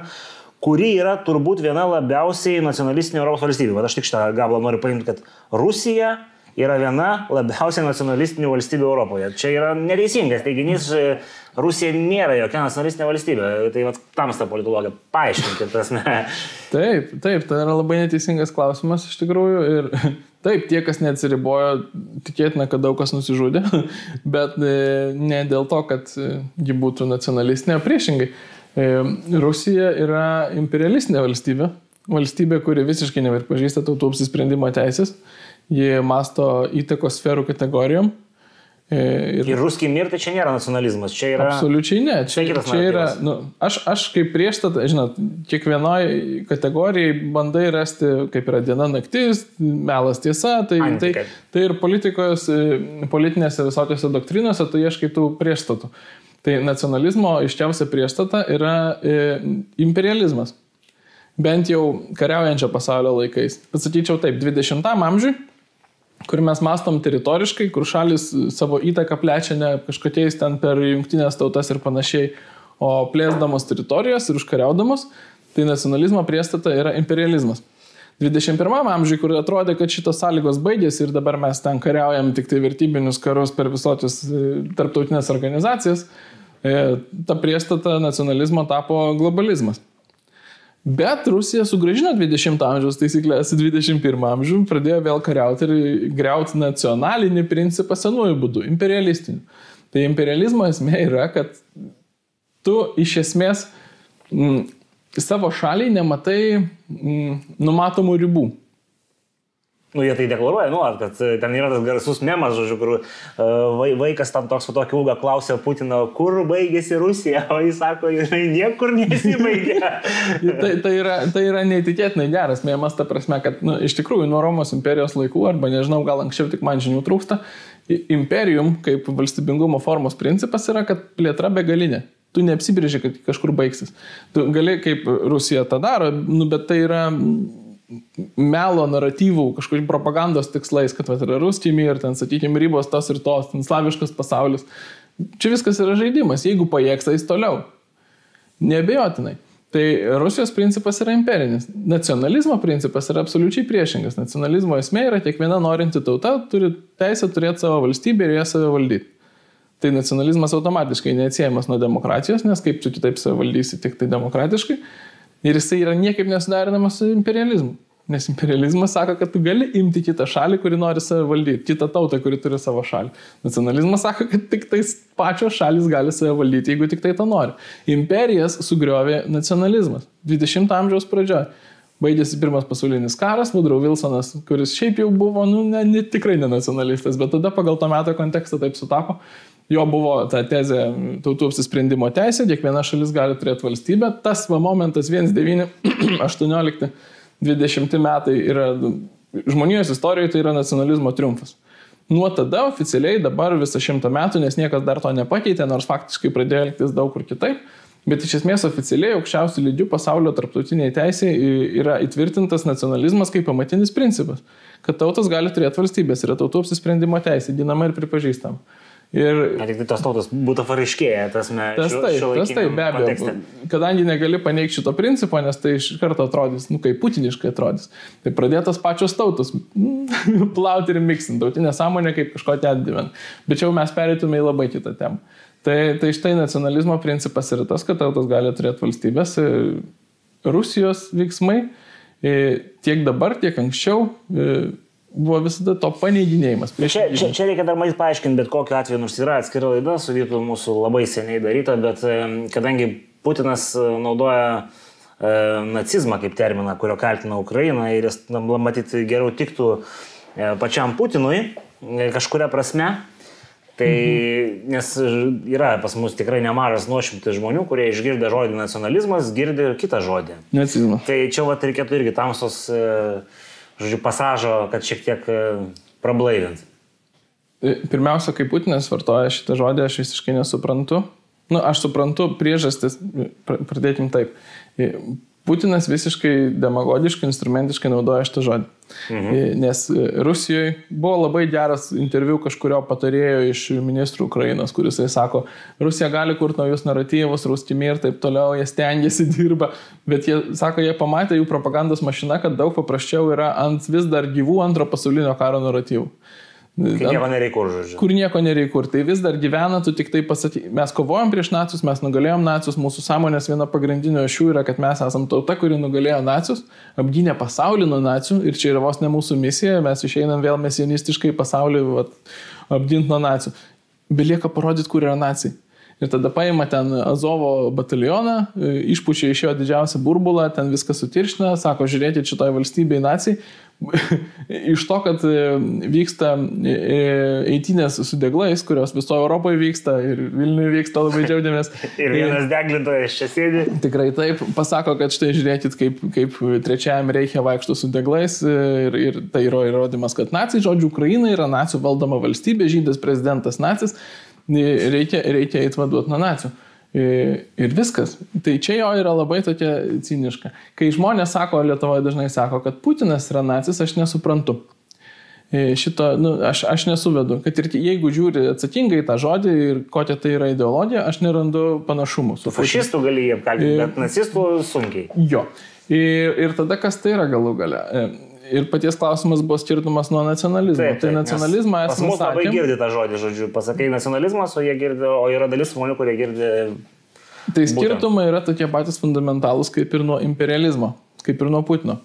kuri yra turbūt viena labiausiai nacionalistinė Europos valstybė. Bet aš tik šitą gabalą noriu paimti, kad Rusija yra viena labiausiai nacionalistinių valstybių Europoje. Čia yra neteisingas teiginys, Rusija nėra jokia nacionalistinė valstybė. Tai vat, tamsta politologija, paaiškinkit tas. Taip, taip, tai yra labai neteisingas klausimas iš tikrųjų. Ir taip, tie, kas neatsiribojo, tikėtina, kad daug kas nusižudė, bet e, ne dėl to, kad e, ji būtų nacionalistinė, priešingai. E, Rusija yra imperialistinė valstybė, valstybė, kuri visiškai nepripažįsta tautų apsisprendimo teisės jie masto įtakos sferų kategorijom. E, ir, ir ruskiai mir, tai čia nėra nacionalizmas, čia yra... Absoliučiai ne, čia, čia, čia yra, nu, aš, aš kaip prieš tą, žinot, kiekvienoje kategorijai bandai rasti, kaip yra diena naktis, melas tiesa, tai, tai, tai ir politikos, e, politinėse visokiose doktrinose tu ieškai tų priešstatų. Tai nacionalizmo iščiausia priešstata yra e, imperializmas. Bent jau kariaujančio pasaulio laikais. Pasakyčiau taip, 20-am amžiui kur mes mastom teritoriškai, kur šalis savo įtaką plečia ne kažkokiais ten per jungtinės tautas ir panašiai, o plėsdamos teritorijos ir užkariaudamos, tai nacionalizmo priestata yra imperializmas. 21 amžiui, kur atrodė, kad šitos sąlygos baigėsi ir dabar mes ten kariaujam tik tai vertybinius karus per visokius e, tarptautinės organizacijas, e, ta priestata nacionalizmo tapo globalizmas. Bet Rusija sugražino 20 amžiaus taisyklės į 21 amžių, pradėjo vėl kariauti ir greuti nacionalinį principą senuoju būdu, imperialistiniu. Tai imperializmo esmė yra, kad tu iš esmės mm, savo šaliai nematai mm, numatomų ribų. Nu, jie tai deklaruoja, nu, kad e, ten yra tas garsus memas, žodžiu, kur uh, vaikas tam toks su tokiu ūgą klausia Putino, kur baigėsi Rusija, o jis sako, jinai niekur nesibaigė. tai, tai, yra, tai yra neįtikėtinai geras memas, ta prasme, kad nu, iš tikrųjų nuo Romos imperijos laikų, arba nežinau, gal anksčiau tik man žinių trūksta, imperijum kaip valstybingumo formos principas yra, kad plėtra begalinė. Tu neapsibrėži, kad kažkur baigsis. Tu gali, kaip Rusija tą daro, nu, bet tai yra melo naratyvų, kažkokių propagandos tikslais, kad vat, yra ruskimi ir ten, sakykime, ribos tos ir tos, ten slaviškas pasaulis. Čia viskas yra žaidimas, jeigu pajėgs, jis toliau. Nebejotinai. Tai Rusijos principas yra imperinis. Nacionalizmo principas yra absoliučiai priešingas. Nacionalizmo esmė yra kiekviena norinti tauta turi teisę turėti savo valstybę ir ją save valdyti. Tai nacionalizmas automatiškai neatsiejamas nuo demokratijos, nes kaip tu kitaip save valdysi tik tai demokratiškai. Ir jisai yra niekaip nesudarinamas su imperializmu. Nes imperializmas sako, kad tu gali imti kitą šalį, kuri nori save valdyti, kitą tautą, kuri turi savo šalį. Nacionalizmas sako, kad tik tais pačios šalis gali save valdyti, jeigu tik tai to nori. Imperijas sugriovė nacionalizmas 20-ojo amžiaus pradžioje. Baigėsi pirmas pasaulinis karas, Woodrow Wilsonas, kuris šiaip jau buvo, nu, ne, ne, tikrai ne nacionalistas, bet tada pagal to meto kontekstą taip sutapo, jo buvo ta tezė tautų apsisprendimo teisė, kiekviena šalis gali turėti valstybę. Tas va momentas 1918-20 metai yra žmonijos istorijoje tai yra nacionalizmo triumfas. Nuo tada oficialiai dabar visą šimtą metų, nes niekas dar to nepakeitė, nors faktiškai pradėjo elgtis daug kur kitaip, bet iš esmės oficialiai aukščiausių lygių pasaulio tarptautiniai teisė yra įtvirtintas nacionalizmas kaip pamatinis principas, kad tautos gali turėti valstybės, yra tautų apsisprendimo teisė, ginama ir pripažįstama. Ir... Na, tik tai tos tautos būtų fariškėję, tas mes. Tas taip, tas taip, be abejo. Kontekste. Kadangi negali paneigti šito principo, nes tai iš karto atrodys, nu, kaip putiniškai atrodys. Tai pradėtas pačios tautos plauti ir miksinti, tautinė sąmonė kaip kažko ten gyvent. Bet čia jau mes perėtume į labai kitą temą. Tai, tai štai nacionalizmo principas yra tas, kad tautos gali turėti valstybės. Rusijos veiksmai tiek dabar, tiek anksčiau buvo visada to paneiginėjimas. Čia, čia, čia reikia dar matyt paaiškinti, bet kokiu atveju, nors yra atskira laida su Vytu mūsų labai seniai daryta, bet kadangi Putinas e, naudoja nacizmą kaip terminą, kurio kaltina Ukraina ir jis, matyti, geriau tiktų e, pačiam Putinui e, kažkuria prasme. Tai, mhm. nes yra pas mus tikrai nemažas nuošimtis žmonių, kurie išgirdę žodį nacionalizmas, girdi ir kitą žodį. Nacizmas. Tai čia vat reikėtų irgi tamsos, žodžiu, pasažo, kad šiek tiek prablaivint. Pirmiausia, kai Putinas vartoja šitą žodį, aš visiškai nesuprantu. Na, nu, aš suprantu priežastis, pradėkim taip. Putinas visiškai demagogiškai, instrumentiškai naudoja šitą žodį. Mhm. Nes Rusijoje buvo labai geras interviu kažkurio patarėjo iš ministrų Ukrainos, kuris sako, Rusija gali kurti naujus naratyvus, rūstimi ir taip toliau, jie stengiasi, dirba, bet jie sako, jie pamatė jų propagandos mašiną, kad daug paprasčiau yra ant vis dar gyvų antro pasaulinio karo naratyvų. Kur nieko nereikia kur, žodžiu. Kur nieko nereikia kur. Tai vis dar gyvena, tu tik tai pasaky, mes kovojom prieš nacius, mes nugalėjom nacius, mūsų sąmonės viena pagrindinio šių yra, kad mes esame tauta, kuri nugalėjo nacius, apgynė pasaulį nuo nacių ir čia yra vos ne mūsų misija, mes išeinam vėl mesianistiškai pasaulį vat, apginti nuo nacių. Belieka parodyti, kur yra nacijai. Ir tada paima ten Azovo batalioną, išpučia iš jo didžiausią burbulą, ten viską sutirština, sako, žiūrėkit, šitoje valstybėje nacijai, iš to, kad e, vyksta e, e, eitinės su deglais, kurios visoje Europoje vyksta ir Vilniuje vyksta, labai džiaugiamės. ir vienas deglintojas čia sėdi. Tikrai taip, pasako, kad štai žiūrėkit, kaip, kaip trečiajam reikia vaikšto su deglais ir, ir tai yra įrodymas, kad nacijai, žodžiu, Ukraina yra nacijų valdoma valstybė, žydas prezidentas nacis, reikia, reikia įtvaduoti nuo nacijų. Ir viskas. Tai čia jo yra labai tokia ciniška. Kai žmonės sako, Lietuvoje dažnai sako, kad Putinas yra nacis, aš nesuprantu. Šito, nu, aš, aš nesuvedu, kad ir jeigu žiūri atsakingai tą žodį ir kokia tai yra ideologija, aš nerandu panašumų. Su fašistų gali jį apkaltinti, bet nacistų sunkiai. Jo. Ir, ir tada kas tai yra galų gale? Ir paties klausimas buvo skirtumas nuo nacionalizmo. Taip, tai taip, tai nacionalizmą esame. Mus labai girdi tą žodį, žodžiu, pasakai nacionalizmas, o, girdi, o yra dalis žmonių, kurie girdi. Tai skirtumai yra tokie patys fundamentalūs kaip ir nuo imperializmo, kaip ir nuo Putino.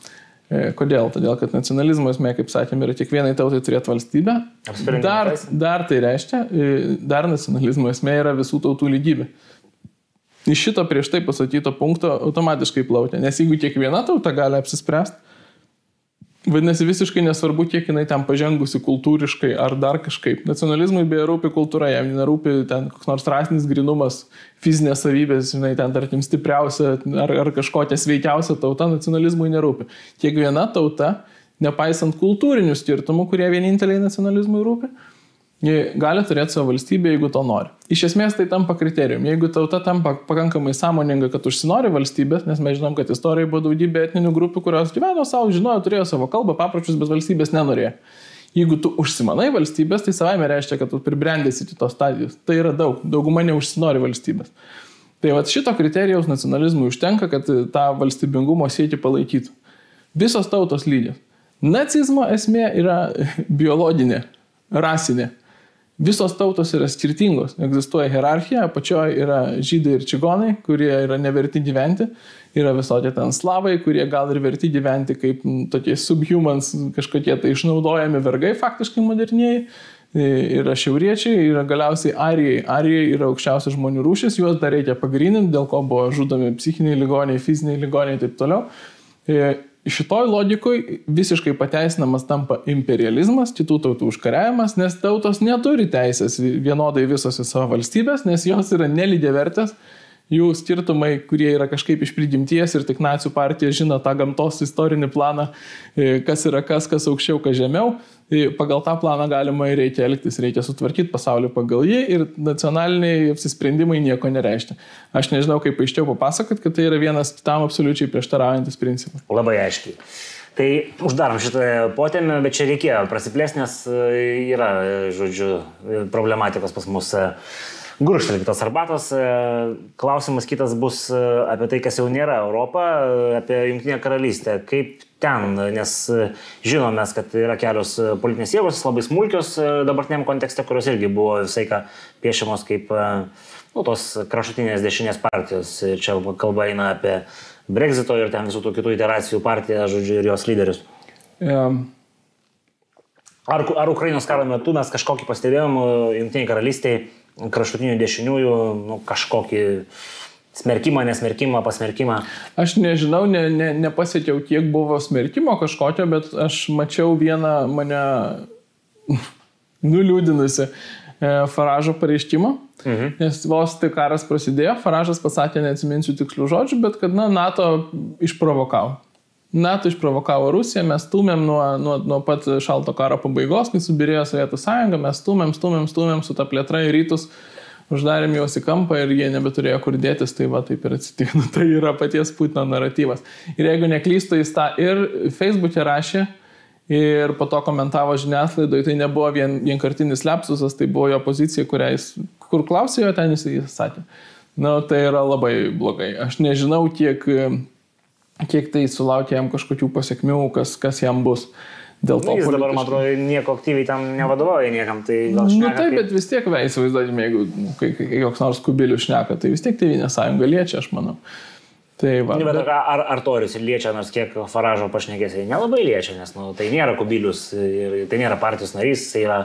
E, kodėl? Todėl, kad nacionalizmo esmė, kaip sakėme, yra kiekvienai tautai turėti valstybę. Dar, dar tai reiškia, e, dar nacionalizmo esmė yra visų tautų lygybė. Iš šito prieš tai pasakyto punkto automatiškai plaukia, nes jeigu kiekviena tauta gali apsispręsti, Vadinasi, visiškai nesvarbu, kiek jinai ten pažengusi kultūriškai ar dar kažkaip. Nacionalizmui beje rūpi kultūra, jam nerūpi ten koks nors rasinis grinumas, fizinės savybės, žinai, ten tarkim stipriausia ar, ar kažkokia sveikiausia tauta, nacionalizmui nerūpi. Kiekviena tauta, nepaisant kultūrinių skirtumų, kurie vieninteliai nacionalizmui rūpi, gali turėti savo valstybę, jeigu to nori. Iš esmės tai tampa kriterijum. Jeigu tauta tampa pakankamai sąmoninga, kad užsinori valstybės, nes mes žinom, kad istorijoje buvo daugybė etninių grupių, kurios gyveno savo, žinojo, turėjo savo kalbą, papročius, bet valstybės nenorėjo. Jeigu tu užsimanai valstybės, tai savaime reiškia, kad tu pribrendėsi iki tos stadijos. Tai yra daug, dauguma neužsinori valstybės. Tai va šito kriterijaus nacionalizmui užtenka, kad tą valstybingumo siekį palaikytų. Visos tautos lygios. Nacizmo esmė yra biologinė, rasinė. Visos tautos yra skirtingos, egzistuoja hierarchija, apačioje yra žydai ir čigonai, kurie yra neverti gyventi, yra visokie ten slavai, kurie gal ir verti gyventi kaip tokie subhumans, kažkokie tai išnaudojami vergai faktiškai moderniai, yra šiauriečiai, yra galiausiai arijai. Arijai yra aukščiausias žmonių rūšis, juos dar reikia pagrininti, dėl ko buvo žudomi psichiniai ligoniai, fiziniai ligoniai ir taip toliau šitoj logikoj visiškai pateisinamas tampa imperializmas, kitų tautų užkariavimas, nes tautos neturi teisės vienodai visos į savo valstybės, nes jos yra nelygiai vertės, jų skirtumai, kurie yra kažkaip iš prigimties ir tik nacijų partija žino tą gamtos istorinį planą, e, kas yra kas, kas aukščiau, kas žemiau. Tai pagal tą planą galima ir reikia elgtis, reikia sutvarkyti pasaulį pagal jį ir nacionaliniai apsisprendimai nieko nereiškia. Aš nežinau, kaip aiškiau papasakot, kad tai yra vienas tam absoliučiai prieštaraujantis principas. Labai aiškiai. Tai uždarom šitą potėmį, bet čia reikėjo prasiplėsti, nes e, yra, žodžiu, problematikos pas mus e, gurštelktos arbatos. E, klausimas kitas bus apie tai, kas jau nėra Europa, apie Junktinę karalystę. Kaip ten, nes e, žinome, kad yra kelios e, politinės jėgos, labai smulkios e, dabartiniam kontekste, kurios irgi buvo visai ką piešiamos kaip nu, tos kraštutinės dešinės partijos. Čia kalba eina apie Brexito ir ten visų tų kitų iteracijų partiją, žodžiu, ir jos lyderius. Yeah. Ar, ar Ukrainos karo metu mes kažkokį pastebėjom Junktiniai karalystiai kraštutinių dešiniųjų nu, kažkokį Smerkimą, nesmerkimą, pasmerkimą. Aš nežinau, ne, ne, nepasiekiau, kiek buvo smerkimo kažkokio, bet aš mačiau vieną mane nuliūdinusi e, Faražo pareiškimą, mhm. nes vos tik karas prasidėjo, Faražas pasakė, neatsiminsiu tikslių žodžių, bet kad na, NATO išprovokavo. NATO išprovokavo Rusiją, mes stumėm nuo, nuo, nuo pat šalto karo pabaigos, kai subirėjo Sovietų sąjunga, mes stumėm, stumėm, stumėm su ta plėtra į rytus, uždarėm juos į kampą ir jie nebeturėjo kur dėtis, tai va taip ir atsitiko. Tai yra paties Putino naratyvas. Ir jeigu neklystu, jis tą ir Facebook'e rašė, ir po to komentavo žiniasklaidoje, tai nebuvo vien, vienkartinis lepsusas, tai buvo jo pozicija, kurią jis, kur klausė jo ten, jis, jis sakė. Na, tai yra labai blogai. Aš nežinau, kiek kiek tai sulaukia jam kažkokių pasiekmių, kas, kas jam bus. Dėl to, nu, jis dabar, man atrodo, nieko aktyviai tam nevadovauja niekam. Tai gal šneka, nu, taip, kaip... bet vis tiek, įsivaizduokime, jeigu kai, kai, kai koks nors kubilius šneka, tai vis tiek Tevinė sąjunga liečia, aš manau. Tai va, nu, bet, bet... Ar, ar Toris liečia, nors kiek Faražo pašnekėsiai, nelabai liečia, nes nu, tai nėra kubilius ir tai nėra partijos narys, tai yra,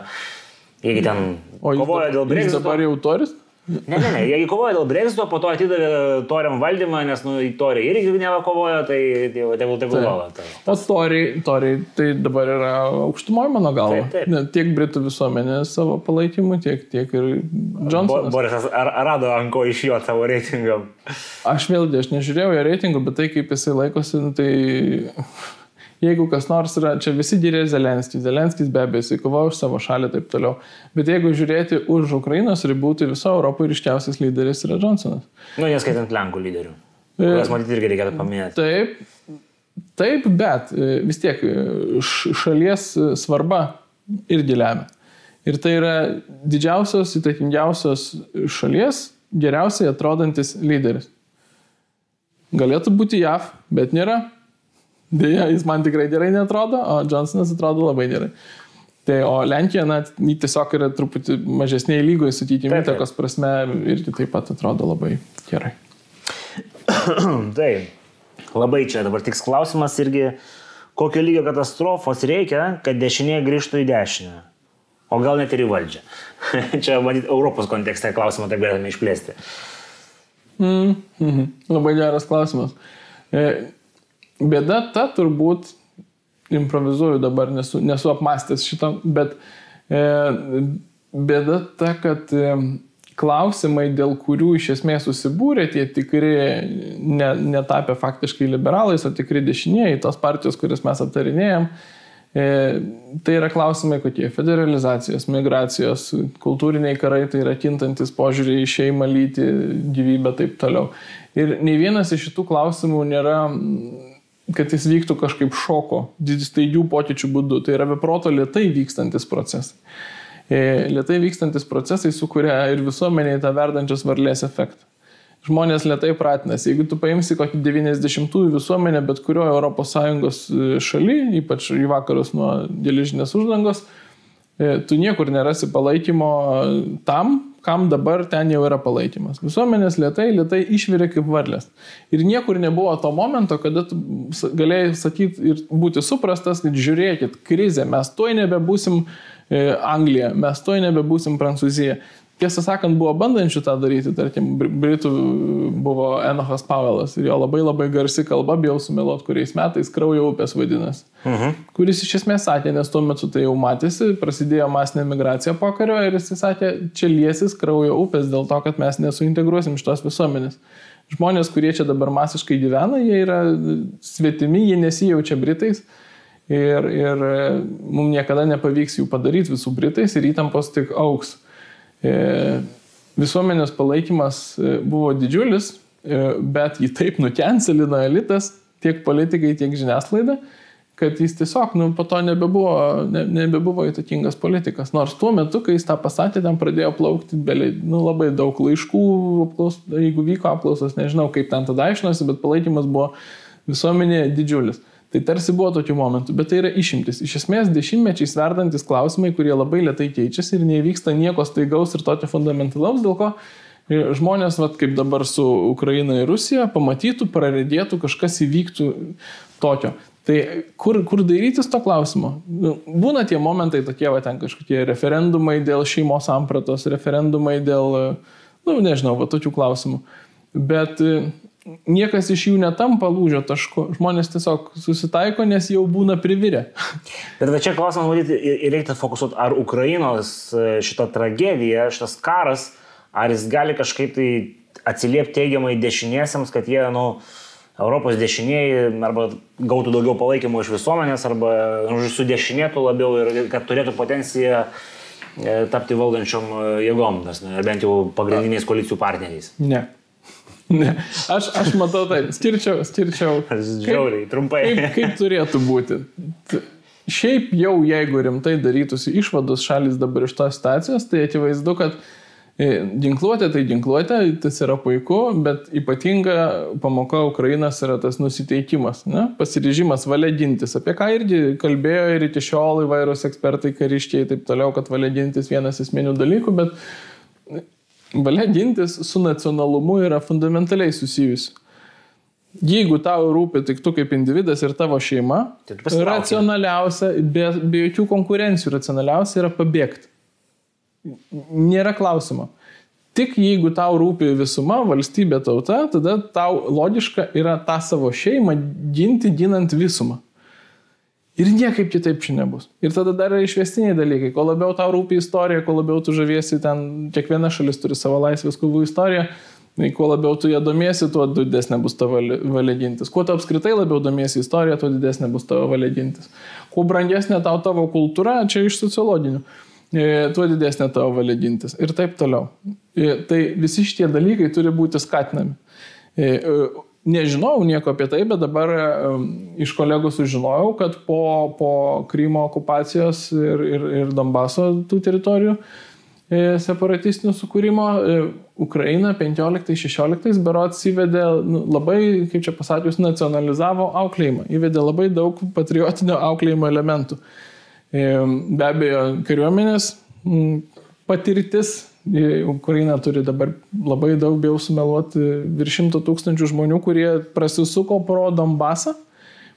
jeigu ten o kovoja dėl Brexit. Dabar jau Toris? Ne, ne, ne, jie kovojo dėl Brexito, po to atidavė Toriam valdymą, nes, nu, Toriai irgi neva kovojo, tai tegul tegul valdo. Tai. O Toriai, toriai tai dabar yra aukštumoje mano galva. Taip, taip. Ne, tiek Britų visuomenė savo palaikymu, tiek, tiek ir Johnsonas. Bo, Borisas ar rado ant ko iš jo savo reitingam? Aš vėlgi, aš nežiūrėjau jo reitingų, bet tai kaip jisai laikosi, nu, tai jeigu kas nors yra, čia visi gyrė Zelenskis, Zelenskis be abejo, jisai kovojo už savo šalį ir taip toliau. Bet jeigu žiūrėti už Ukrainos ribų, tai viso Europoje ryškiausias lyderis yra Johnsonas. Nu, neskaitant Lenkų lyderių. Kurias matyti irgi reikėtų paminėti. Taip, taip, bet e, vis tiek e, šalies e, svarba irgi lemia. Ir tai yra didžiausios, įtakingiausios šalies geriausiai atrodantis lyderis. Galėtų būti JAV, bet nėra. Deja, jis man tikrai gerai netrodo, o Johnsonas atrodo labai gerai. Tai o Lenkija, na, tiesiog yra truputį mažesnėje lygoje, sakykime, įtakos prasme irgi taip pat atrodo labai gerai. taip, labai čia dabar tiks klausimas irgi, kokio lygio katastrofos reikia, kad dešinė grįžtų į dešinę. O gal net ir į valdžią. čia, matyt, Europos kontekste klausimą tai galime išplėsti. Mm, mm, labai geras klausimas. E, Bėda ta turbūt, improvizuoju dabar, nesu, nesu apmastęs šitą, bet e, bėda ta, kad e, klausimai, dėl kurių iš esmės susibūrė tie tikri, ne, netapę faktiškai liberalais, o tikri dešinieji, tos partijos, kurias mes aptarinėjom, e, tai yra klausimai kokie - federalizacijos, migracijos, kultūriniai karai, tai yra kintantis požiūriai į šeimą, lyti, gyvybę, taip toliau. Ir nei vienas iš šitų klausimų nėra kad jis vyktų kažkaip šoko, staigių pokyčių būdu. Tai yra beproto lietai vykstantis procesai. E, lietai vykstantis procesai sukuria ir visuomeniai tą verdančios varlės efektą. Žmonės lietai pratinasi. Jeigu tu paimsi kokį 90-ųjų visuomenę, bet kurioje ES šaly, ypač į vakarus nuo geležinės uždangos, e, tu niekur nerasi palaikymo tam, kam dabar ten jau yra palaikymas. Visuomenės lietai, lietai išvirė kaip varlės. Ir niekur nebuvo to momento, kada tu galėjai sakyti ir būti suprastas, kad žiūrėkit, krizė, mes tuoj nebebūsim e, Anglija, mes tuoj nebebūsim Prancūzija. Tiesą sakant, buvo bandančių tą daryti, tarkim, Britų buvo Enochas Pavelas ir jo labai labai garsi kalba, bijau sumeluot, kuriais metais kraujo upės vadinasi. Uh mhm. -huh. Kuris iš esmės sakė, nes tuo metu tai jau matėsi, prasidėjo masinė migracija po kario ir jis sakė, čia liesis kraujo upės dėl to, kad mes nesuintegruosim šitos visuomenės. Žmonės, kurie čia dabar masiškai gyvena, jie yra svetimi, jie nesijaučia Britais. Ir, ir mums niekada nepavyks jų padaryti visų Britais ir įtampos tik auks. E, visuomenės palaikymas e, buvo didžiulis, e, bet jį taip nukencelino elitas, tiek politikai, tiek žiniasklaida, kad jis tiesiog, nu, po to nebebuvo, ne, nebebuvo įtakingas politikas. Nors tuo metu, kai jis tą pasakė, ten pradėjo plaukti belė, nu, labai daug laiškų, apklaus, jeigu vyko apklausos, nežinau, kaip ten tada aiškinosi, bet palaikymas buvo visuomenėje didžiulis. Tai tarsi buvo tokių momentų, bet tai yra išimtis. Iš esmės dešimtmečiais verdantis klausimai, kurie labai lietai keičiasi ir nevyksta nieko staigaus ir tokio fundamentalaus, dėl ko e, žmonės, vat, kaip dabar su Ukraina ir Rusija, pamatytų, praredėtų, kažkas įvyktų tokio. Tai kur, kur darytis to klausimo? Nu, būna tie momentai tokie, va ten kažkokie referendumai dėl šeimos sampratos, referendumai dėl, nu nežinau, va tokių klausimų. bet e, niekas iš jų netampa lūžio tašku. Žmonės tiesiog susitaiko, nes jau būna privirę. Bet va čia klausimas, matyti, ir reikia fokusuoti, ar Ukrainos e, šita tragedija, šitas karas, ar jis gali kažkaip tai atsiliepti teigiamai dešiniesiams, kad jie, nu, Europos dešinieji arba gautų daugiau palaikymo iš visuomenės, arba nu, sudešinėtų labiau ir kad turėtų potenciją e, tapti valdančiom e, jėgom, nes ne, bent jau pagrindiniais koalicijų partneriais. Ne. Ne. Aš, aš matau taip, skirčiau, skirčiau. Žiauriai, trumpai. Kaip, kaip turėtų būti? Šiaip jau, jeigu rimtai darytųsi išvados šalis dabar iš tos situacijos, tai akivaizdu, kad e, Ginkluotė tai ginkluotė, tas yra puiku, bet ypatinga pamoka Ukrainas yra tas nusiteikimas, ne? pasiryžimas valia gintis, apie ką irgi kalbėjo ir iki šiol įvairūs ekspertai, kariškiai ir taip toliau, kad valia gintis vienas esminių dalykų, bet valia gintis su nacionalumu yra fundamentaliai susijusi. Jeigu tau rūpi tik tu kaip individas ir tavo šeima, tai racionaliausia, be, be jokių konkurencijų, racionaliausia yra pabėgti. Nėra klausimo. Tik jeigu tau rūpi visuma, valstybė tauta, tada tau logiška yra tą savo šeimą ginti, ginant visumą. Ir niekaip kitaip čia nebus. Ir tada dar yra išvestiniai dalykai. Kuo labiau tau rūpi istorija, kuo labiau tu žaviesi, ten kiekviena šalis turi savo laisvės kovų istoriją, tai kuo labiau tu ją domiesi, tuo didesnė bus tavo valia gintis. Kuo tu apskritai labiau domiesi istoriją, tuo didesnė bus tavo valia gintis. Kuo brangesnė tau tavo kultūra, čia iš sociologinių, e, tuo didesnė tavo valia gintis. Ir taip toliau. E, tai visi šitie dalykai turi būti skatinami. Nežinau nieko apie tai, bet dabar iš kolegų sužinojau, kad po, po Krymo okupacijos ir, ir, ir Donbaso tų teritorijų e, separatistinių sukūrimo e, Ukraina 15-16 berots įvedė nu, labai, kaip čia pasakius, nacionalizavo auklėjimą, įvedė labai daug patriotinio auklėjimo elementų. E, be abejo, kariuomenės patirtis Ukraina turi dabar labai daug, bijau sumeluoti, virš šimto tūkstančių žmonių, kurie prasisuko pro Donbasą,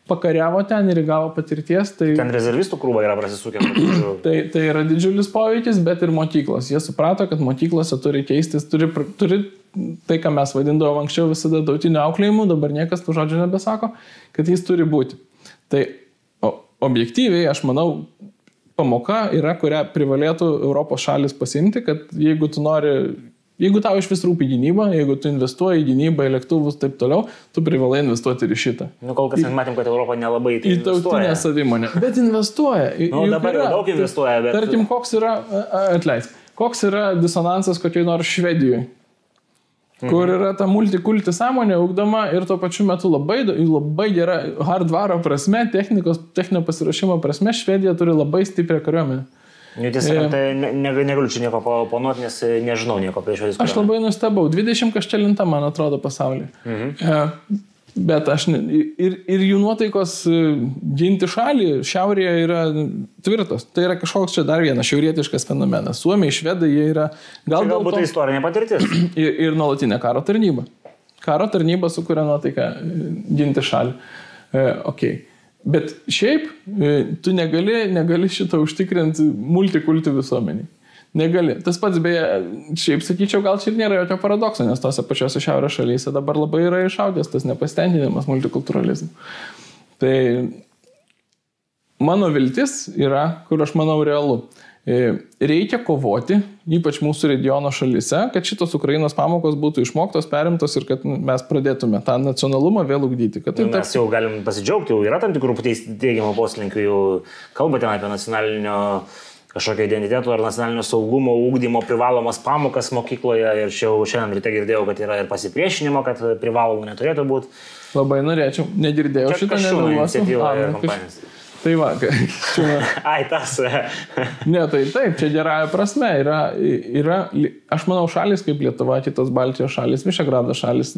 pakariavo ten ir gavo patirties. Tai, ten rezervistų krūva yra prasisukę. tai, tai yra didžiulis poveikis, bet ir mokyklos. Jie suprato, kad mokyklose turi keistis, turi, turi tai, ką mes vadindavom anksčiau visada tautinio auklėjimu, dabar niekas tų žodžių nebesako, kad jis turi būti. Tai objektyviai, aš manau, pamoka yra, kurią privalėtų Europos šalis pasimti, kad jeigu tu nori, jeigu tau iš vis rūpi gynyba, jeigu tu investuoji į gynybą, į lėktuvus ir taip toliau, tu privalai investuoti ir į šitą. Nu, kol kas matėm, kad Europa nelabai tai į tautinę savimonę. Bet investuoja. Nu, dabar yra, daug investuoja, bet... Tarkim, koks yra, atleisk, koks yra disonansas kokioj nors Švedijoje Mhm. Kur yra ta multikulti sąmonė ugdoma ir tuo pačiu metu labai, labai gera hardvaro prasme, technikos, techninio pasirašymo prasme, Švedija turi labai stiprią kariuomenę. Nu, tiesa, tai ne, ne, negaliu čia nieko ponuoti, nes nežinau nieko apie švedijos. Aš labai nustebau, 20 kažkelinta, man atrodo, pasaulyje. Mhm. E, Bet aš ne, ir, ir jų nuotaikos e, ginti šalį šiaurėje yra tvirtos. Tai yra kažkoks čia dar vienas šiaurietiškas fenomenas. Suomiai, švedai, jie yra gal čia galbūt to, tai istorinė patirtis. Ir, ir nuolatinė karo tarnyba. Karo tarnyba sukuria nuotaiką e, ginti šalį. E, okay. Bet šiaip e, tu negali, negali šitą užtikrinti multikulti visuomeniai. Negali. Tas pats beje, šiaip sakyčiau, gal čia ir nėra jokio paradokso, nes tose pačiose šiaurės šalyse dabar labai yra išaugęs tas nepasitenkinimas multikulturalizmu. Tai mano viltis yra, kur aš manau realu. E, reikia kovoti, ypač mūsų regiono šalyse, kad šitos Ukrainos pamokos būtų išmoktos, perimtos ir kad mes pradėtume tą nacionalumą vėl ugdyti. Tai mes jau galim pasidžiaugti, jau yra tam tikrų teigiamų poslinkių, jau kalbate apie nacionalinio kažkokio identiteto ar nacionalinio saugumo ūkdymo privalomas pamokas mokykloje ir čia jau šiandien ryte girdėjau, kad yra ir pasipriešinimo, kad privalomų neturėtų būti. Labai norėčiau, negirdėjau čia šitą nedalyvausiu. Tai va, Ai, tas. ne, tai taip, čia gerąją prasme yra, yra, aš manau, šalis kaip Lietuva, kitos Baltijos šalis, Višegrado šalis,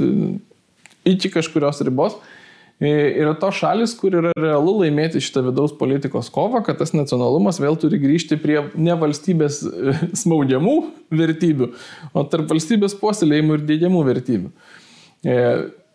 iki kažkurios ribos, E, yra to šalis, kur yra realu laimėti šitą vidaus politikos kovą, kad tas nacionalumas vėl turi grįžti prie ne valstybės e, smaugiamų vertybių, o tarp valstybės puoselėjimų ir dėgiamų vertybių.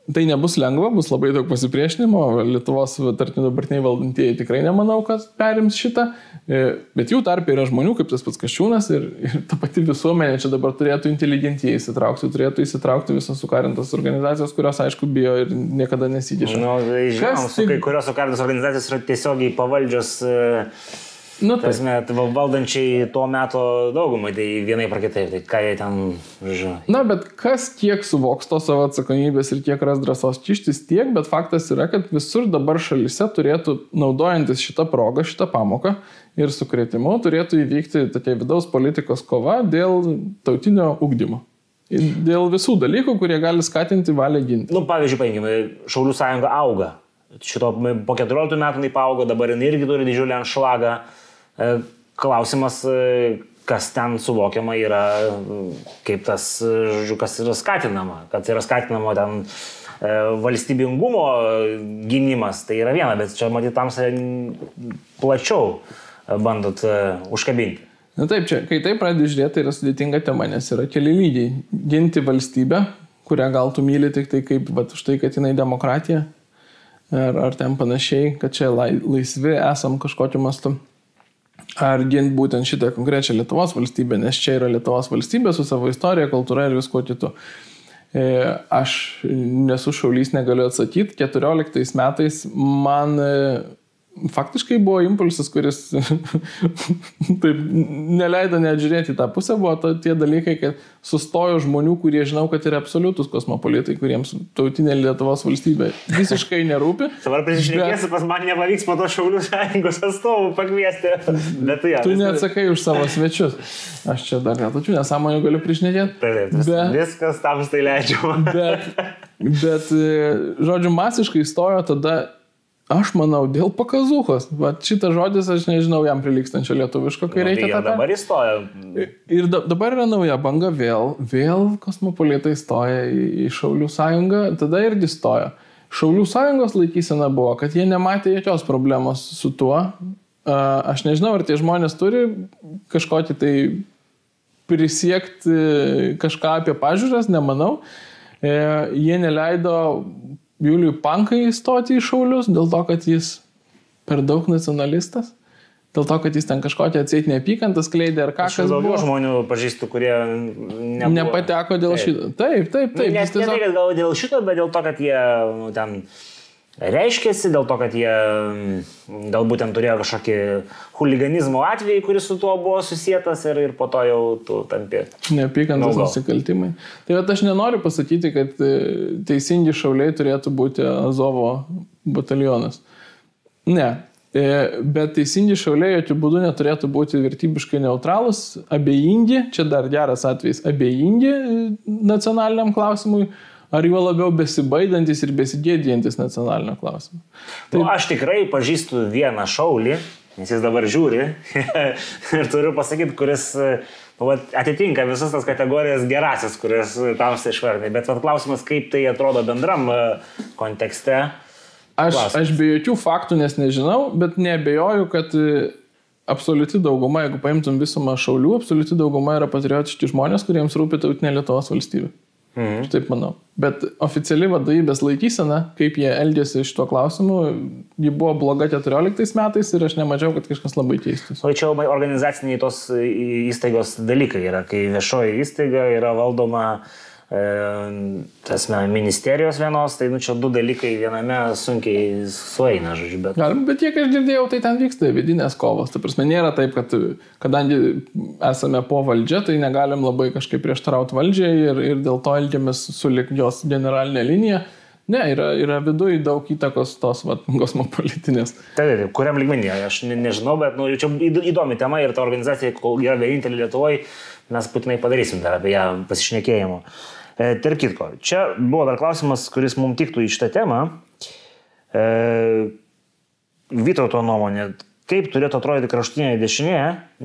E, Tai nebus lengva, bus labai daug pasipriešinimo, Lietuvos, tarkim, dabartiniai valdantieji tikrai nemanau, kad perims šitą, e, bet jų tarp yra žmonių, kaip tas pats Kašiūnas ir, ir ta pati visuomenė čia dabar turėtų inteligentijai įsitraukti, turėtų įsitraukti visos sukarintos organizacijos, kurios, aišku, bijo ir niekada nesikiša. Nu, tai žinom, su kai kurios sukarintos organizacijos yra tiesiogiai pavaldžios uh, Nu, tai. Tasme, valdančiai tuo metu daugumai, tai vienai par kitaip, tai ką jie ten žino. Na, bet kas kiek suvoks to savo atsakomybės ir kiek ras drąsos kištis tiek, bet faktas yra, kad visur dabar šalise turėtų, naudojantis šitą progą, šitą pamoką ir sukretimu, turėtų įvykti tokia vidaus politikos kova dėl tautinio ugdymo. Dėl visų dalykų, kurie gali skatinti valią ginti. Nu, pavyzdžiui, paimkime, Šaulių sąjunga auga. Šito po 14 metų jinai paaugo, dabar jinai irgi turi didžiulį anšlagą. E, klausimas, e, kas ten suvokiama yra, kaip tas, žodžiu, kas yra skatinama, kad yra skatinama ten e, valstybingumo gynimas, tai yra viena, bet čia matyt tam plačiau bandot užkabinti. Na taip, čia, kai tai pradedi žiūrėti, tai yra sudėtinga tema, nes yra keli lygiai. Ginti valstybę, kurią gal tu myli tik tai kaip, va, už tai, kad jinai demokratija, ar, ar ten panašiai, kad čia laisvi esam kažkokiu mastu ar ginti būtent šitą konkrečią Lietuvos valstybę, nes čia yra Lietuvos valstybė su savo istorija, kultūra ir visko kitu. E, aš nesu šaulys, negaliu atsakyti. 14 metais man faktiškai buvo impulsas, kuris taip neleido net žiūrėti tą pusę, buvo to, tie dalykai, kad sustojo žmonių, kurie žinau, kad yra absoliutus kosmopolitai, kuriems tautinė Lietuvos valstybė visiškai nerūpi. Dabar prisišnekėsi, bet... pas man nepavyks po to Šaulių sąjungos atstovų pakviesti. Bet tu, ja, tu neatsakai už savo svečius. Aš čia dar netočiu nesąmonę galiu prišnekėti. Taip, vis, bet, viskas tam tai leidžiama. bet, bet, žodžiu, masiškai stojo tada Aš manau, dėl pakazuhos. Vat šitas žodis, aš nežinau jam prilikstančio lietuviško, kai nu, reikia. Tai dabar įstoja. Ir da, dabar yra nauja banga vėl, vėl kosmopolitai stoja į, į Šaulių sąjungą, tada irgi stoja. Šaulių sąjungos laikysena buvo, kad jie nematė jokios problemos su tuo. Aš nežinau, ar tie žmonės turi kažkokį tai prisiekti kažką apie pažiūras, nemanau. E, jie neleido Juliui Pankai įstoti į šaulius dėl to, kad jis per daug nacionalistas? Dėl to, kad jis ten kažkokią atseit neapykantą skleidė ar ką. Aš daugiau žmonių pažįstu, kurie nebuvo. nepateko dėl taip. šito. Taip, taip, taip. Nu, ne, tiesiog... ne tai, kad gal dėl šito, bet dėl to, kad jie nu, ten reiškėsi, dėl to, kad jie mm, galbūt ten turėjo kažkokį huliganizmo atvejį, kuris su tuo buvo susijęs ir, ir po to jau tu tampi. Neapykantos nusikaltimai. Tai bet aš nenoriu pasakyti, kad e, teisingi šauliai turėtų būti Azovo batalionas. Ne. E, bet teisingi šauliai jokių būdų neturėtų būti vertybiškai neutralus, abejingi, čia dar geras atvejis, abejingi e, nacionaliniam klausimui, ar juo labiau besibaidantis ir besigėdėjantis nacionalinio klausimo. Tai nu, aš tikrai pažįstu vieną šaulį, nes jis dabar žiūri ir turiu pasakyti, kuris nu, atitinka visas tas kategorijas gerasis, kurias tamsiai išvardai. Bet vat, klausimas, kaip tai atrodo bendram e, kontekste. Aš, klausimas. aš be jokių faktų nes nežinau, bet nebejoju, kad e, absoliuti dauguma, jeigu paimtum visumą šaulių, absoliuti dauguma yra patriotiški žmonės, kuriems rūpi tautinė Lietuvos valstybė. Mhm. Aš taip manau. Bet oficiali vadovybės laikysena, kaip jie elgėsi iš to klausimu, ji buvo bloga 14 metais ir aš nemačiau, kad kažkas labai keistus. O čia organizaciniai tos įstaigos dalykai yra, kai viešoji įstaiga yra valdoma uh, E, tasme, ministerijos vienos, tai nu čia du dalykai viename sunkiai sueina, žodžiu. Bet... Galim, bet tiek aš girdėjau, tai ten vyksta vidinės kovos. Tai prasme, nėra taip, kad kadangi esame po valdžia, tai negalim labai kažkaip prieštarauti valdžiai ir, ir dėl to elgiamės su lik jos generalinė linija. Ne, yra, yra viduje daug įtakos tos vat, kosmopolitinės. Taip, taip, kuriam lygmenyje, aš ne, nežinau, bet nu, čia įdomi tema ir ta organizacija, yra vienintelė Lietuvoje, mes būtinai padarysim dar apie ją pasišnekėjimo. E, tarp kitko, čia buvo dar klausimas, kuris mums tiktų į šitą temą. E, Vytauto nuomonė, kaip turėtų atrodyti kraštutinė dešinė,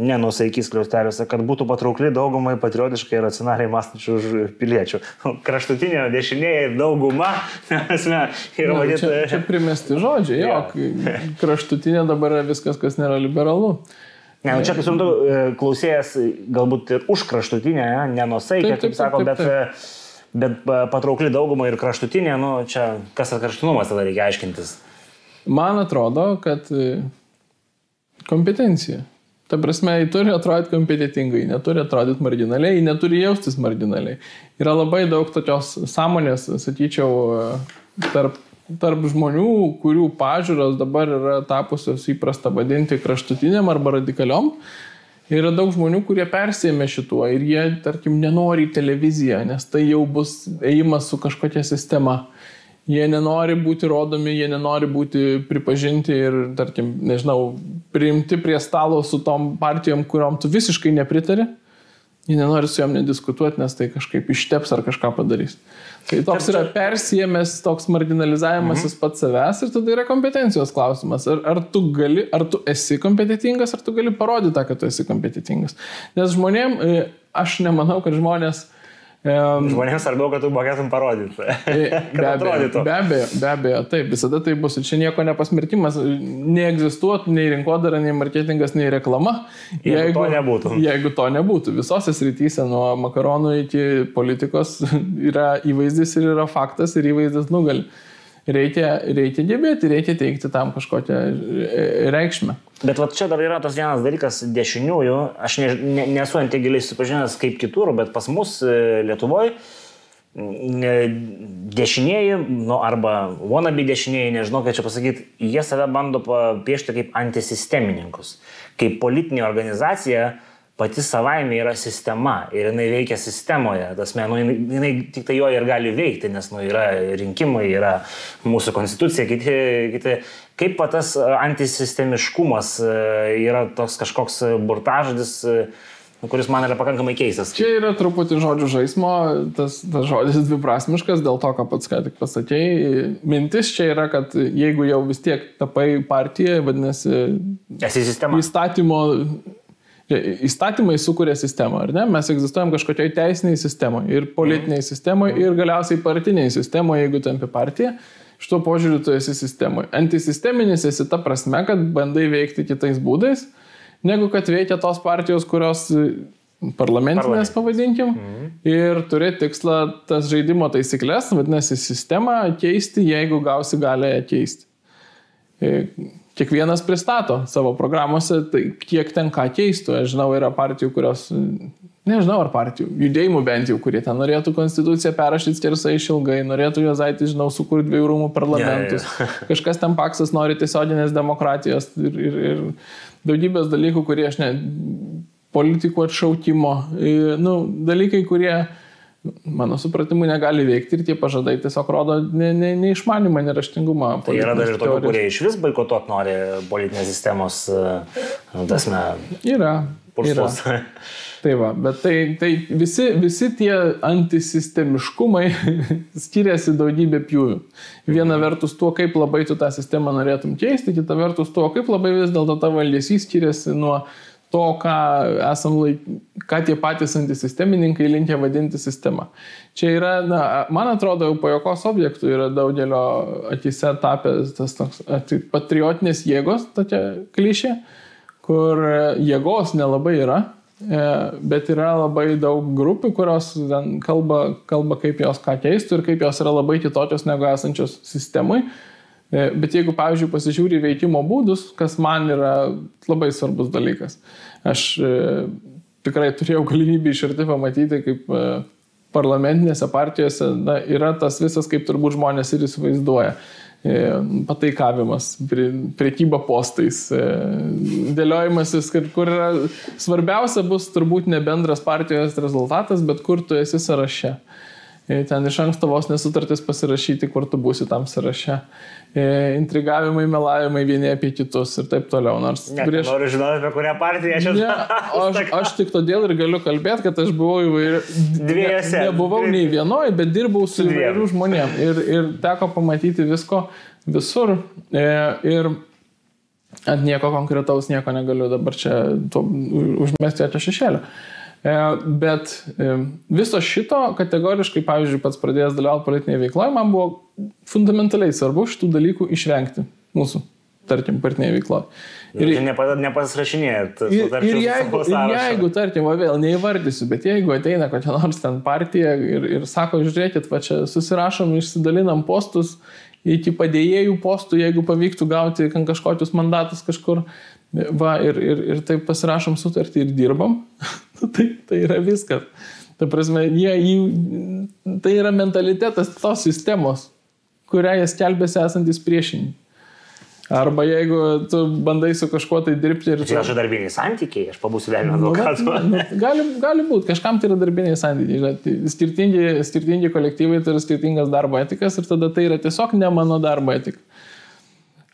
nenusaikys kliausteliuose, kad būtų patraukli daugumai patriotiškai ir racionaliai mąstančių piliečių. Kraštutinė dešinė ir dauguma, nesme, yra vadinama. Čia, čia primesti žodžiai, jo, ja. kraštutinė dabar yra viskas, kas nėra liberalu. Ne, nu, čia, kaip suprantu, e, klausėjas galbūt ir už kraštutinę, nenusaikę, kaip sako, bet... Taip, taip. bet patraukli daugumą ir kraštutinė, nu, čia kas tas kraštutinumas tada reikia aiškintis. Man atrodo, kad e, kompetencija. Ta prasme, jį turi atrodyti kompetitingai, neturi atrodyti marginaliai, neturi jaustis marginaliai. Yra labai daug tokios sąmonės, sakyčiau, e, tarp, tarp žmonių, kurių pažiūros dabar yra tapusios įprasta vadinti kraštutiniam arba radikaliom. Yra daug žmonių, kurie persėmė šituo ir jie, tarkim, nenori į televiziją, nes tai jau bus ėjimas su kažkokia sistema. Jie nenori būti rodomi, jie nenori būti pripažinti ir, tarkim, nežinau, priimti prie stalo su tom partijom, kuriuom tu visiškai nepritari. Jie nenori su jom nediskutuoti, nes tai kažkaip išteps ar kažką padarys. Tai toks yra persijėmęs, toks marginalizavimas mhm. pats savęs ir tada yra kompetencijos klausimas. Ar, ar tu gali, ar tu esi kompetitingas, ar tu gali parodyti tą, kad tu esi kompetitingas. Nes žmonėm, e, aš nemanau, kad žmonės Žmonėms svarbiau, kad tu mokėtum parodyti. Be abejo, be abejo, be abejo, taip, visada tai bus. Ir čia nieko nepasmerkimas, neegzistuotų nei rinkodara, nei marketingas, nei reklama. Jeigu, jeigu to nebūtų. Jeigu to nebūtų. Visose srityse, nuo makaronų iki politikos, yra įvaizdis ir yra faktas ir įvaizdis nugali reikia, reikia gebėti, reikia teikti tam kažkokią e, reikšmę. Bet va čia dar yra tas vienas dalykas dešiniųjų, aš ne, ne, nesu ant tiek giliai susipažinęs kaip kitur, bet pas mus e, Lietuvoje dešinieji, nu, arba wannabe dešinieji, nežinau, ką čia pasakyti, jie save bando piešti kaip antisistemininkus, kaip politinė organizacija, pati savaime yra sistema ir jinai veikia sistemoje. Tas, nu, jinai, jinai tik tai jo ir gali veikti, nes nu, yra rinkimai, yra mūsų konstitucija, kiti, kiti. Kaip tas antisistemiškumas e, yra toks kažkoks burtažodis e, kuris man yra pakankamai keistas. Čia yra truputį žodžių žaismo, tas, tas žodis dviprasmiškas dėl to, ką pats ką tik pasakėjai. Mintis čia yra, kad jeigu jau vis tiek tapai partiją, vadinasi, esi sistema. Įstatymo Įstatymai sukuria sistemą, ar ne? Mes egzistuojam kažkokiai teisiniai sistemoje ir politiniai sistemoje ir galiausiai partiniai sistemoje, jeigu tampi partija. Šituo požiūriu tu esi sistemoje. Antisisteminis esi ta prasme, kad bandai veikti kitais būdais, negu kad veikia tos partijos, kurios parlamentinės pavadinkim, mhm. ir turi tikslą tas žaidimo taisyklės, vadinasi, sistemą keisti, jeigu gausi galę keisti kiekvienas pristato savo programuose, tai kiek ten ką keistų. Aš žinau, yra partijų, kurios, nežinau ar partijų, judėjimų bent jau, kurie ten norėtų konstituciją perrašyti skersai išilgai, norėtų Jozaitį, žinau, sukurti dviejų rūmų parlamentus. Ja, ja. Kažkas ten paksas nori tiesioginės demokratijos ir, ir, ir daugybės dalykų, kurie aš ne, politikų atšaukimo, nu, dalykai, kurie mano supratimu, negali veikti ir tie pažadai tiesiog rodo ne, ne, neišmanimą, neraštingumą. Tai yra dar ir tokių, kurie iš vis boikotuot nori politinės sistemos, tasme. Yra. Pursus. Yra. Tai va, bet tai, tai visi, visi tie antisistemiškumai skiriasi daugybė pjūvių. Viena vertus tuo, kaip labai tu tą sistemą norėtum keisti, kita vertus tuo, kaip labai vis dėlto tavo elgesys skiriasi nuo to, ką, esam laik, ką tie patys antisistemininkai linkia vadinti sistema. Čia yra, na, man atrodo, jau pajokos objektų yra daugelio akise tapęs tas toks patriotinės jėgos, tokia klišė, kur jėgos nelabai yra, e, bet yra labai daug grupių, kurios kalba, kalba kaip jos ką keistų ir kaip jos yra labai kitokios negu esančios sistemai. E, bet jeigu, pavyzdžiui, pasižiūri veikimo būdus, kas man yra labai svarbus dalykas, aš e, tikrai turėjau galimybę iš arti pamatyti, kaip e, parlamentinėse partijose na, yra tas visas, kaip turbūt žmonės ir įsivaizduoja. Pataikavimas, priekyba postais, dėliojimasis, kur yra svarbiausia bus turbūt ne bendras partijos rezultatas, bet kur tu esi sąraše. Ten iš anksto vos nesutartis pasirašyti, kur tu būsi tam sąraše. Intrigavimai, melavimai vieni apie kitus ir taip toliau. Nors ne, prieš... Noriu žinoti, apie kurią partiją aš esu. Ne, aš, aš tik todėl ir galiu kalbėti, kad aš buvau įvairių... Dviejose. Ne, nebuvau nei vienoje, bet dirbau su įvairių žmonėm. Ir, ir teko pamatyti visko visur. E, ir ant nieko konkretaus nieko negaliu dabar čia užmesti atėjo šešėlio. E, bet e, viso šito kategoriškai, pavyzdžiui, pats pradėjęs dalyvauti politinėje veikloje, man buvo fundamentaliai svarbu šitų dalykų išvengti mūsų. tarkim, partinėje veikloje. Ir, ir nepasirašinėjat. Ir, ir, jeigu, ir jeigu, tarkim, vėl neįvardysiu, bet jeigu ateina kokia nors ten partija ir, ir sako, žiūrėkit, va čia susirašom, išsidalinam postus, iki padėjėjų postų, jeigu pavyktų gauti kažkokius mandatus kažkur, va, ir, ir, ir taip pasirašom sutartį ir dirbam, tai, tai yra viskas. Ta prasme, jie, jį, tai yra mentalitetas tos sistemos, kurią jie skelbėsi esantis priešinį. Arba jeigu tu bandai su kažkuo tai dirbti ir... Tai yra darbiniai santykiai, aš pabūsiu velnio advokatu. Nu, nu, gali, gali būti, kažkam tai yra darbiniai santykiai. Tai skirtingi, skirtingi kolektyvai turi skirtingas darbo etikas ir tada tai yra tiesiog ne mano darbo etika.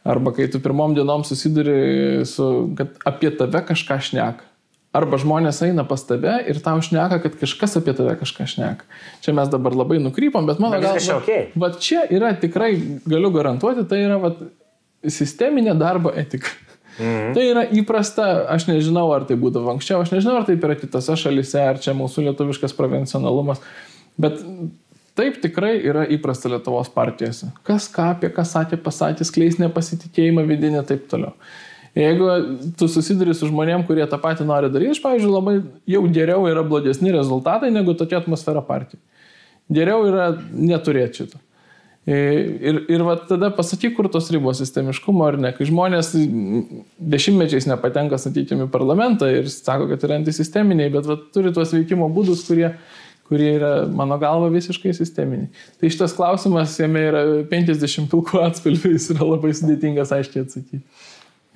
Arba kai tu pirmom dienom susiduri su, kad apie tave kažką šneka. Arba žmonės eina pas tave ir tau šneka, kad kažkas apie tave kažką šneka. Čia mes dabar labai nukrypom, bet mano galva... Okay. Va čia yra tikrai, galiu garantuoti, tai yra va, sisteminė darbo etika. Mhm. Tai yra įprasta, aš nežinau, ar tai būdavo anksčiau, aš nežinau, ar taip yra kitose šalise, ar čia mūsų lietuviškas provincionalumas, bet taip tikrai yra įprasta Lietuvos partijose. Kas ką apie ką sakė, pasakė, skleis nepasitikėjimą vidinį ir taip toliau. Jeigu tu susiduri su žmonėm, kurie tą patį nori daryti, aš, pavyzdžiui, labai jau geriau yra blogesni rezultatai negu tokia atmosfera partijai. Geriau yra neturėti šito. Ir, ir va, tada pasakyk, kur tos ribos sistemiškumo ar ne. Kai žmonės dešimtmečiais nepatenka, sakykime, į parlamentą ir sako, kad yra antisisteminiai, bet va, turi tuos veikimo būdus, kurie, kurie yra, mano galva, visiškai sisteminiai. Tai šitas klausimas, jame yra 50 pilkų atspalvių, jis yra labai sudėtingas aiškiai atsakyti.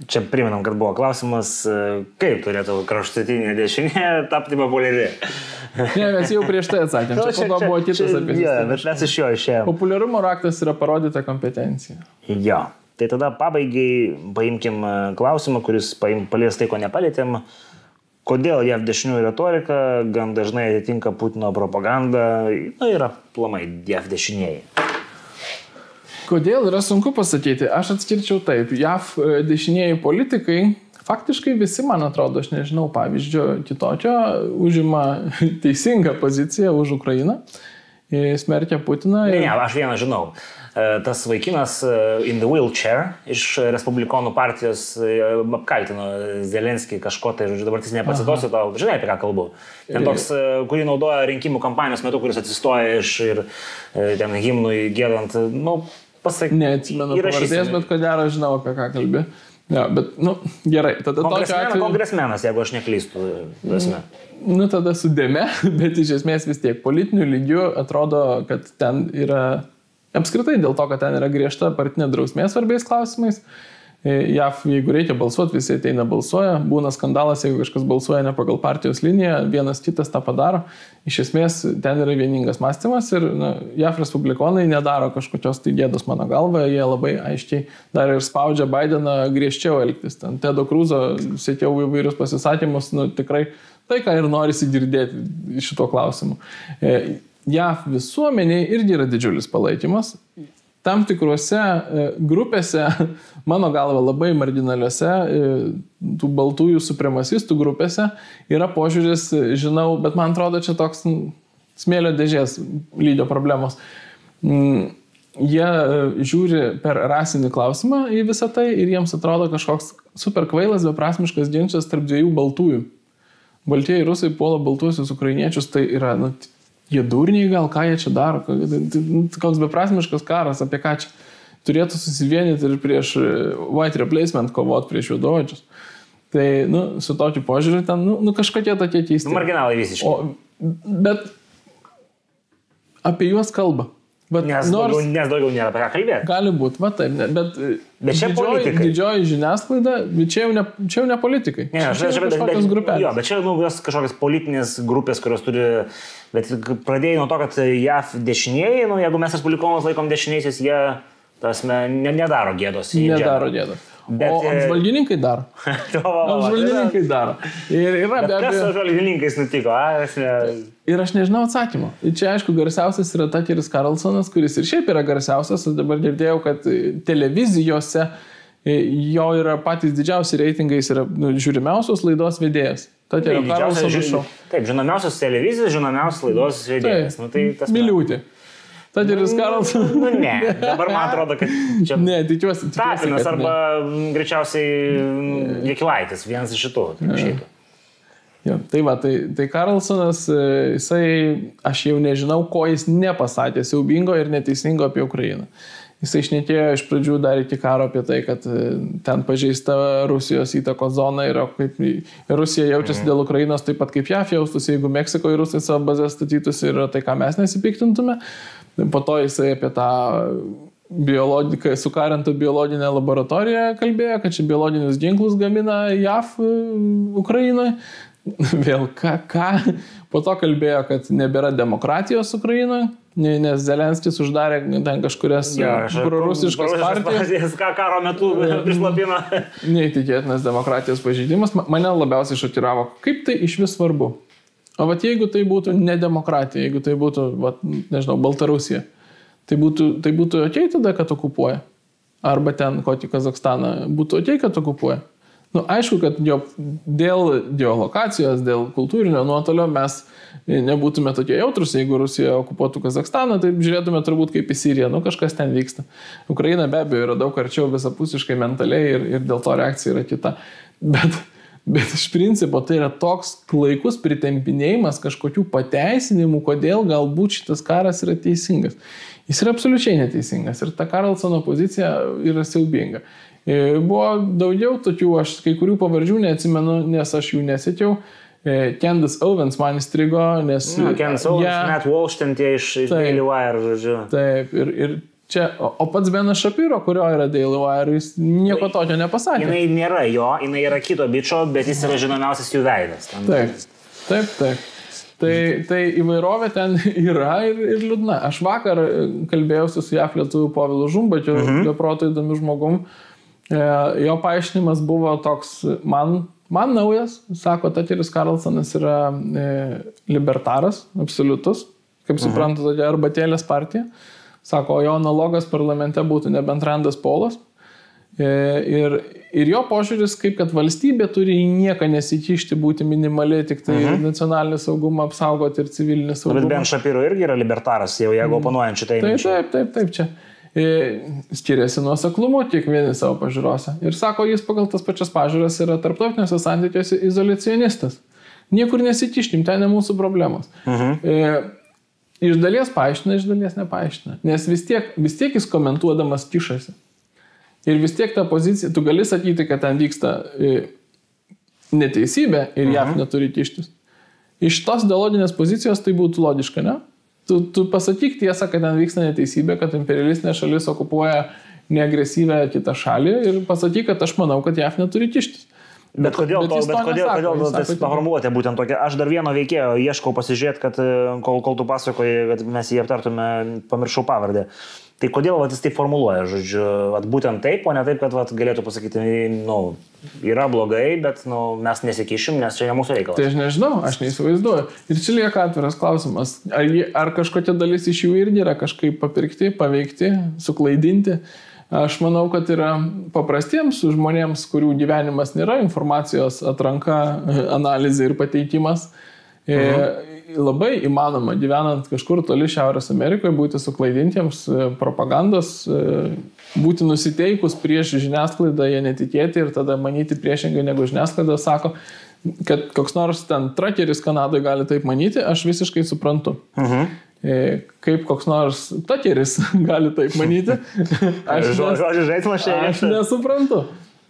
Čia priminam, kad buvo klausimas, kaip turėtų kraštutinė dešinė tapti populiari. Ne, mes jau prieš tai atsakėme. Čia, čia, čia buvo kitas apie tai. Ja, bet mes iš jo išėjome. Populiarumo raktas yra parodyta kompetencija. Jo. Tai tada pabaigai paimkim e, klausimą, kuris paim, palies tai, ko nepalėtėm. Kodėl JAV dešiniųjų retorika gan dažnai atitinka Putino propagandą, na ir aplamai JAV dešinieji. Kodėl yra sunku pasakyti. Aš atskirčiau taip. JAV e, dešinieji politikai faktiškai visi, man atrodo, aš nežinau pavyzdžio kitokio, užima teisingą poziciją už Ukrainą, smerkia Putiną. Ir... Ne, ne, aš vieną žinau. E, tas vaikinas e, in the wheelchair iš Respublikonų partijos e, apkaltino Zelenskį kažko, tai žodžiu, dabar jis nepacituosiu tau, žinai apie ką kalbu. Ten toks, kurį naudoja rinkimų kampanijos metu, kuris atsistoja iš ir ten himnui gėdant, nu, pasak... Neatsimenu pavardės, bet ko gero žinau, apie ką kalbė. Ja, bet, nu, gerai, tada tokiu atveju... Kongresmenas, jeigu aš neklystu. Prasme. Nu, tada sudėme, bet iš esmės vis tiek politiniu lygiu atrodo, kad ten yra, apskritai dėl to, kad ten yra griežta partinė drausmė svarbiais klausimais, E, JAV, jeigu reikia balsuoti, visi ateina balsuoja, būna skandalas, jeigu kažkas balsuoja ne pagal partijos liniją, vienas kitas tą padaro. Iš esmės ten yra vieningas mąstymas ir na, JAV respublikonai nedaro kažkokios tai gėdos mano galva, jie labai aiškiai dar ir spaudžia Bideną griežčiau elgtis. Ten Tedo Krūzo sėkiau įvairius pasisakymus, nu, tikrai tai, ką ir norisi girdėti šito klausimu. E, JAV visuomeniai irgi yra didžiulis palaikymas tam tikrose e, grupėse, mano galva labai marginaliuose, e, tų baltųjų supremasistų grupėse yra požiūris, žinau, bet man atrodo čia toks smėlio dėžės lygio problemos. Mm, jie e, žiūri per rasinį klausimą į visą tai ir jiems atrodo kažkoks super kvailas, beprasmiškas ginčas tarp dviejų baltųjų. Baltieji rusai puola baltuosius ukrainiečius, tai yra nu, Jie durniai gal, ką jie čia daro, nu, koks beprasmiškas karas, apie ką čia turėtų susivienyti ir prieš e, white replacement kovot prieš juododžius. Tai, nu, su tokiu požiūriu ten, nu, nu kažkokie tokie keisti. Marginalai visiškai. O, bet apie juos kalba. Bet nes, nors, daugiau, nes daugiau nėra apie ką kalbėti. Gali būti, va taip, bet, bet čia didžioji, politikai. didžioji žiniasklaida, čia jau ne, čia jau ne politikai. Ne, aš žinau, bet, bet, grupės. jo, bet čia nu, kažkokios politinės grupės, kurios turi, bet pradėjai nuo to, kad JAF dešinieji, nu, jeigu mes respublikonus laikom dešiniaisiais, jie, tas, ne, nedaro gėdos. Nedaro gėdos. Bet, o e, apžvalgininkai daro. apžvalgininkai daro. Ir yra be abejo. Kas su apžvalgininkais nutiko? A, ne... Ir aš nežinau atsakymo. Ir čia aišku garsiausias yra Takeris Carlsonas, kuris ir šiaip yra garsiausias. Aš dabar girdėjau, kad televizijose e, jo yra patys didžiausi reitingai, jis yra nu, žiūrimiausios laidos vedėjas. Takerio Carlsono šou. Taip, žinomiausios televizijos, žinomiausios laidos vedėjas. Taip, nu, tai tas miliūtė. Taderis Karlsonas. Nu, ne, dabar man atrodo, kad čia Ne, tikiuosi. Tapinas kad ne. arba m, greičiausiai m, Jekilaitis, vienas iš šitų. Jo, tai va, tai, tai Karlsonas, e, jisai, aš jau nežinau, ko jis nepasakė siaubingo ir neteisingo apie Ukrainą. Jisai išnekėjo iš pradžių dar iki karo apie tai, kad e, ten pažeista Rusijos įtako zona ir kaip Rusija jaučiasi dėl Ukrainos taip pat kaip JAF jaustųsi, jeigu Meksikoje rusai savo bazę statytųsi ir tai, ką mes nesipiktintume. Po to jisai apie tą biologiką, sukarintą biologinę laboratoriją kalbėjo, kad čia biologinius ginklus gamina JAF e, Ukrainoje. Vėl ką, ką. Po to kalbėjo, kad nebėra demokratijos Ukrainoje, ne- nes Zelenskis uždarė ten kažkurias prorusiškas partijas. Ką karo metu prislapino. Neįtikėtinas demokratijos pažeidimas. Ma- Mane labiausiai šokiravo, kaip tai iš vis svarbu. O vat jeigu tai būtų ne demokratija, jeigu tai būtų, vat, nežinau, Baltarusija, tai būtų, tai būtų ok tada, kad okupuoja. Arba ten kokį Kazakstaną būtų ok, kad okupuoja. Nu, aišku, kad jo, dėl geolokacijos, dėl kultūrinio nuotolio mes nebūtume tokie jautrus, jeigu Rusija okupuotų Kazakstaną, tai žiūrėtume turbūt kaip į Siriją, nu kažkas ten vyksta. Ukraina be abejo yra daug arčiau visapusiškai mentaliai ir, ir dėl to reakcija yra kita. Bet, bet iš principo tai yra toks klaikus pritempinėjimas kažkokių pateisinimų, kodėl galbūt šitas karas yra teisingas. Jis yra absoliučiai neteisingas ir ta Karlsono pozicija yra siaubinga. E, Buvo daugiau tokių, aš kai kurių pavardžių neatsimenu, nes aš jų nesėkiau. Candice Owens man įstrigo, nes... Nu, Ken Saulis, ją- net Walsh ten tie iš, iš. Daily Wire, žodžiu. Taip, ir, ir čia, o, pats Benas Šapiro, kurio yra Daily Wire, jis nieko tokio nepasakė. Jinai nėra jo, jinai yra kito bičio, bet jis yra žinomiausias jų veidas. Ten- Taip, taip, taip. Tai, tai įvairovė ten yra ir, ir liūdna. Aš vakar e, kalbėjausi su JAF lietuviu Povilu Žumbačiu, mhm. jo proto įdomiu žmogum. E, Jo paaiškinimas buvo toks, man, man naujas, sako, Tateris Karlsonas yra e, libertaras, absoliutus, kaip suprantu, tokia arbatėlės partija. Sako, jo analogas parlamente būtų nebent Randas Polas. E, Ir, ir jo požiūris, kaip kad valstybė turi į nieką nesikišti, būti minimaliai tik tai mhm. nacionalinį saugumą apsaugoti ir civilinį Bet saugumą. Ben Šapiro irgi yra libertaras, jau jeigu oponuojant šitai. Taip, taip, taip, taip, čia. E, Skiriasi nuo saklumo kiekvieni savo pažiūrose. Ir sako, jis pagal tas pačias pažiūras yra tarptautiniuose santykiuose izolacionistas. Niekur nesikištim, ten ne mūsų problemos. Mhm. E, iš dalies paaiškina, iš dalies nepaaiškina. Nes vis tiek, vis tiek jis komentuodamas kišasi. Ir vis tiek ta pozicija, tu gali sakyti, kad ten vyksta e, neteisybė ir JAF neturi kištis. Iš tos ideologinės pozicijos tai būtų logiška, ne? Tu, tu pasakyk tiesą, kad ten vyksta neteisybė, kad imperialistinė šalis okupuoja neagresyvę kitą šalį ir pasakyk, kad aš manau, kad JAF neturi kištis. Bet kodėl, bet to, bet kodėl, nesako, kodėl jis tas kad- paformuotė būtent tokia? Aš dar vieno veikėjo ieškau pasižiūrėti, kad e, kol, kol tu pasakoji, kad mes jį aptartume, pamiršau pavardę. Tai kodėl vat, jis taip formuluoja, žodžiu, vat, būtent taip, o ne taip, kad vat, galėtų pasakyti, nu, yra blogai, bet nu, mes nesikišim, nes čia ne mūsų reikalas. Tai aš nežinau, aš neįsivaizduoju. Ir čia lieka atviras klausimas. Ar, ar kažkokia dalis iš jų irgi yra kažkaip papirkti, paveikti, suklaidinti? Aš manau, kad yra paprastiems žmonėms, kurių gyvenimas nėra informacijos atranka, analizė ir pateikimas. Mhm. Labai įmanoma gyvenant kažkur toli Šiaurės Amerikoje būti suklaidintiems e, propagandos, e, būti nusiteikus prieš žiniasklaidą, jie netikėti ir tada manyti priešingai negu žiniasklaida sako, kad koks nors ten trakeris Kanadoje gali taip manyti, aš visiškai suprantu. Mhm. E, Kaip koks nors takeris gali taip manyti, aš, nes, aš nesuprantu.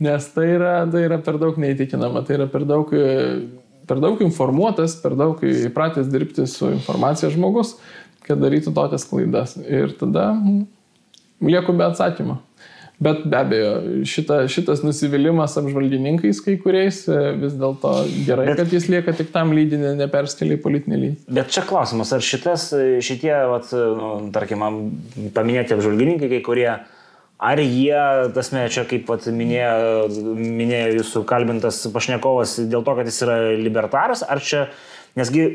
Nes tai yra, tai yra per daug neįtikinama, tai yra per daug, e, per daug informuotas, per daug įpratęs dirbti su informacija žmogus, kad darytų tokias klaidas. Ir tada mm, lieku be atsakymo. Bet be abejo, šita, šitas nusivylimas apžvalgininkais kai kuriais e, vis dėlto gerai, Bet- kad jis lieka tik tam lydinį, neperskeliai politinį lygį. Bet čia klausimas, ar šitas, šitie, vat, nu, tarkim, paminėti apžvalgininkai, kai kurie, ar jie, tasme, čia kaip vat, minėjo, minėjo jūsų kalbintas pašnekovas, dėl to, kad jis yra libertaras, ar čia, nesgi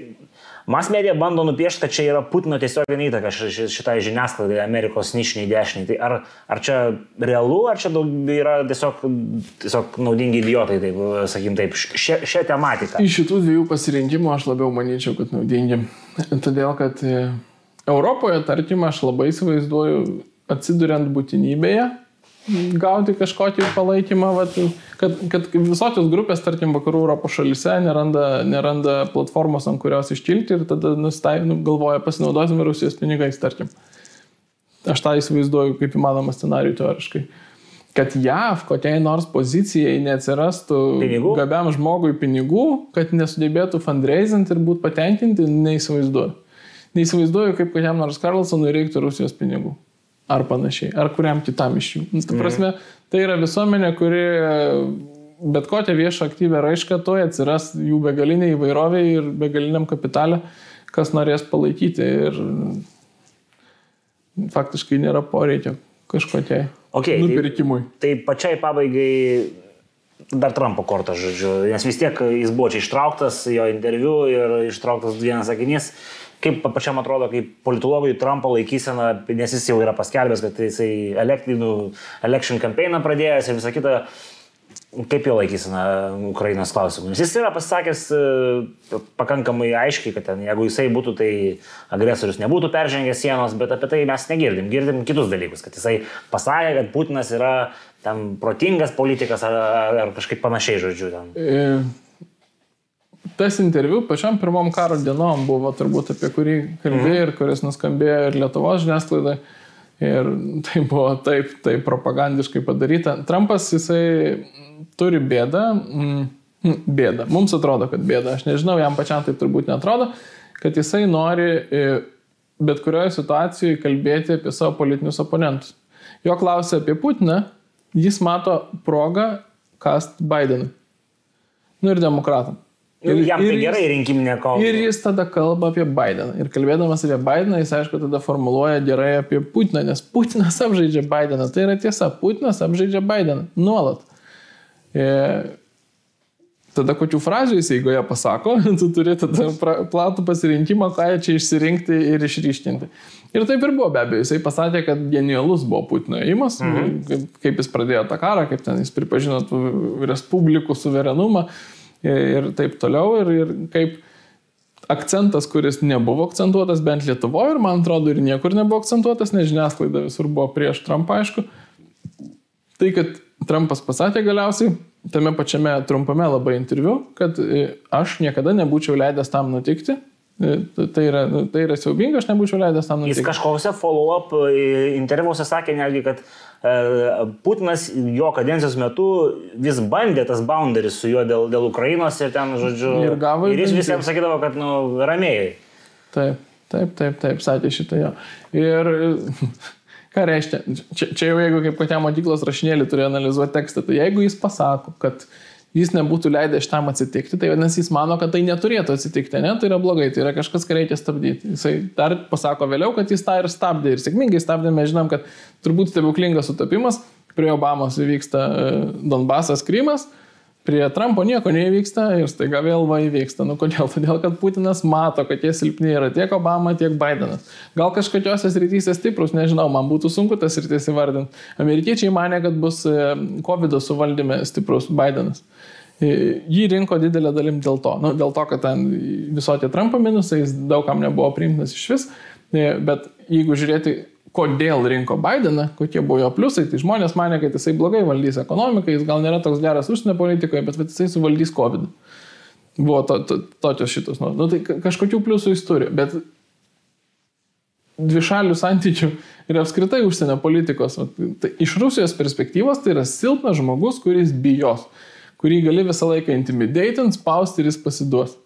Mas medija bando nupiešti, kad čia yra Putino tiesioginė įtaka ši- ši- šitai žiniasklaidai, Amerikos nišiniai dešiniai. Tai ar, ar čia realu, ar čia daug yra tiesiog, tiesiog naudingi idiotai, taip, sakykim, taip, šią, šią tematiką? Iš šitų dviejų pasirinkimų aš labiau manyčiau, kad naudingi. Todėl, kad e, Europoje, tarkim, aš labai įsivaizduoju, atsiduriant būtinybėje, gauti kažkokį palaikymą, vat, kad, kad visokios grupės, tarkim, vakarų Europos šalise neranda, neranda platformos, ant kurios iškilti ir tada nustai, nu, galvoja pasinaudosime Rusijos pinigais, tarkim. Aš tą įsivaizduoju kaip įmanoma scenarių teoriškai. Kad JAV kokiai nors pozicijai neatsirastų Pinigų? gabiam žmogui pinigų, kad nesudėbėtų fundraising ir būtų patenkinti, neįsivaizduoju. Neįsivaizduoju, kaip kokiam nors Karlsonui reiktų Rusijos pinigų ar panašiai, ar kuriam kitam iš jų. Nu, Ta prasme, tai yra visuomenė, kuri bet kokią viešą aktyvę raišką toje atsiras jų begalinė įvairovė ir begaliniam kapitalė, kas norės palaikyti ir faktiškai nėra poreikio kažkokiai Okay, nupirkimui. Tai, tai pačiai pabaigai dar Trumpo kortą, žodžiu, nes vis tiek jis buvo čia ištrauktas, jo interviu ir ištrauktas vienas sakinys. Kaip pačiam atrodo, kaip politologui Trumpo laikysena, nes jis jau yra paskelbęs, kad jisai election campaigną pradėjęs ir visą kitą, kaip jo laikysena Ukrainos klausimų. Nes jis yra pasakęs e, pakankamai aiškiai, kad ten, jeigu jisai būtų, tai agresorius nebūtų peržengęs sienos, bet apie tai mes negirdim. Girdim kitus dalykus, kad jisai pasakė, kad Putinas yra ten protingas politikas ar, ar kažkaip panašiai, žodžiu. Ten. E, Tas interviu pačiam pirmom karo dienom buvo turbūt apie kurį kalbėjai ir kuris nuskambėjo ir Lietuvos žiniasklaidai. Ir tai buvo taip, taip propagandiškai padaryta. Trumpas jisai turi bėdą. mm, Bėda. Mums atrodo, kad bėda. Aš nežinau, jam pačiam tai turbūt netrodo, kad jisai nori e, bet kurioje situacijoje kalbėti apie savo politinius oponentus. Jo klausia apie Putiną, jis mato progą kast Bidenui. Nu ir demokratam. Ir, jam tai ir jis- gerai rinkiminė kova. Ir jis tada kalba apie Bideną. Ir kalbėdamas apie Bideną, jis aišku tada formuluoja gerai apie Putiną, nes Putinas apžaidžia Bideną. Tai yra tiesa, Putinas apžaidžia Bideną. Nuolat. E, tada kokių frazių jis eigoje pasako, tu turi tada platų pasirinkimą, ką čia išsirinkti ir išryškinti. Ir taip ir buvo be abejo. Jisai pasakė, kad genialus buvo Putino įimas, mhm. kaip, kaip jis pradėjo tą karą, kaip ten jis pripažino tų respublikų suverenumą ir taip toliau. Ir, ir kaip akcentas, kuris nebuvo akcentuotas bent Lietuvoje ir man atrodo ir niekur nebuvo akcentuotas, nes žiniasklaida visur buvo prieš Trumpą, aišku. Tai, kad Trumpas pasakė galiausiai tame pačiame trumpame labai interviu, kad e, aš niekada nebūčiau leidęs tam nutikti. E, Tai yra, tai yra siaubinga, aš nebūčiau leidęs tam Jis nutikti. kažkokiuose follow-up e, interviuose sakė netgi, kad Putinas jo kadencijos metu vis bandė tas boundaries su juo dėl, dėl Ukrainos ir ten, žodžiu, Ir gavo ir jis visiems sakydavo, kad, nu, ramiai. Taip, taip, taip, taip, sakė šitą jo. Ir ką reiškia, čia, čia jau jeigu kaip kokiam mokyklos rašinėlį turi analizuoti tekstą, tai jeigu jis pasako, kad jis nebūtų leidęs šitam atsitikti, tai vadinasi, jis mano, kad tai neturėtų atsitikti, ne? Tai yra blogai, tai yra kažkas, ką reikia stabdyti. Jisai dar pasako vėliau, kad jis tą ir stabdė ir sėkmingai stabdė, mes žinom, kad turbūt stebuklingas sutapimas, prie Obamos įvyksta e, Donbasas, Krymas, prie Trumpo nieko neįvyksta ir staiga vėl va įvyksta. Nu kodėl? Todėl, kad Putinas mato, kad jie silpni yra tiek Obama, tiek Bidenas. Gal kažkokiose srityse stiprus, nežinau, man būtų sunku tas sritis įvardinti. Amerikiečiai mane, kad bus e, COVID suvaldyme stiprus Bidenas. E, Jį rinko didelę dalim dėl to. Nu, dėl to, kad ten visokie Trumpo minusai, jis daugam nebuvo priimtinas iš vis. E, Bet jeigu žiūrėti, kodėl rinko Bideną, kokie buvo jo pliusai, tai žmonės mane, kad jisai blogai valdys ekonomiką, jis gal nėra toks geras užsienio politikoje, bet vat jisai suvaldys COVID. Buvo to, to, tokios šitos. Nu, nu, tai ka- kažkokių pliusų jis turi, bet dvišalių santykių ir apskritai užsienio politikos. Tai iš Rusijos perspektyvos tai yra silpnas žmogus, kuris bijos, kurį gali visą laiką intimidating, spausti ir jis pasiduos.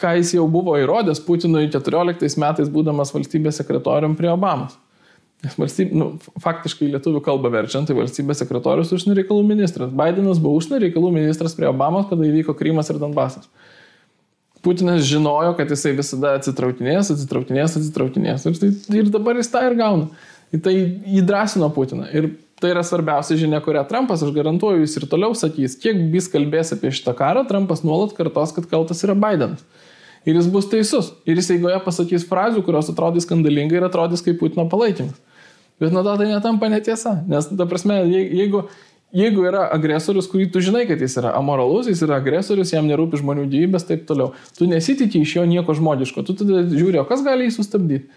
Ką jis jau buvo įrodęs Putinui 14 metais, būdamas valstybės sekretorium prie Obamos. Nes valstybė, nu, faktiškai lietuvių kalbą verčiant, tai valstybės sekretorius užsienio reikalų ministras. Bidenas buvo užsienio reikalų ministras prie Obamos, kada įvyko Krymas ir Donbasas. Putinas žinojo, kad jisai visada atsitraukinės, atsitraukinės, atsitraukinės. Ir, tai, ir dabar jis tą ir gauna. Ir tai įdrasino Putiną. Ir tai yra svarbiausia žinia, kurią Trumpas, aš garantuoju, jis ir toliau sakys, kiek jis kalbės apie šitą karą, Trumpas nuolat kartos, kad kaltas yra Bidenas. Ir jis bus teisus. Ir jis eigoje pasakys frazių, kurios atrodys skandalingai ir atrodys kaip Putino palaikymas. Bet nuo to tai netampa netiesa. Nes, ta prasme, je- jeigu, jeigu yra agresorius, kurį tu žinai, kad jis yra amoralus, jis yra agresorius, jam nerūpi žmonių gyvybės, taip toliau, tu nesitikė iš jo nieko žmogiško, tu tada žiūri, o kas gali jį sustabdyti.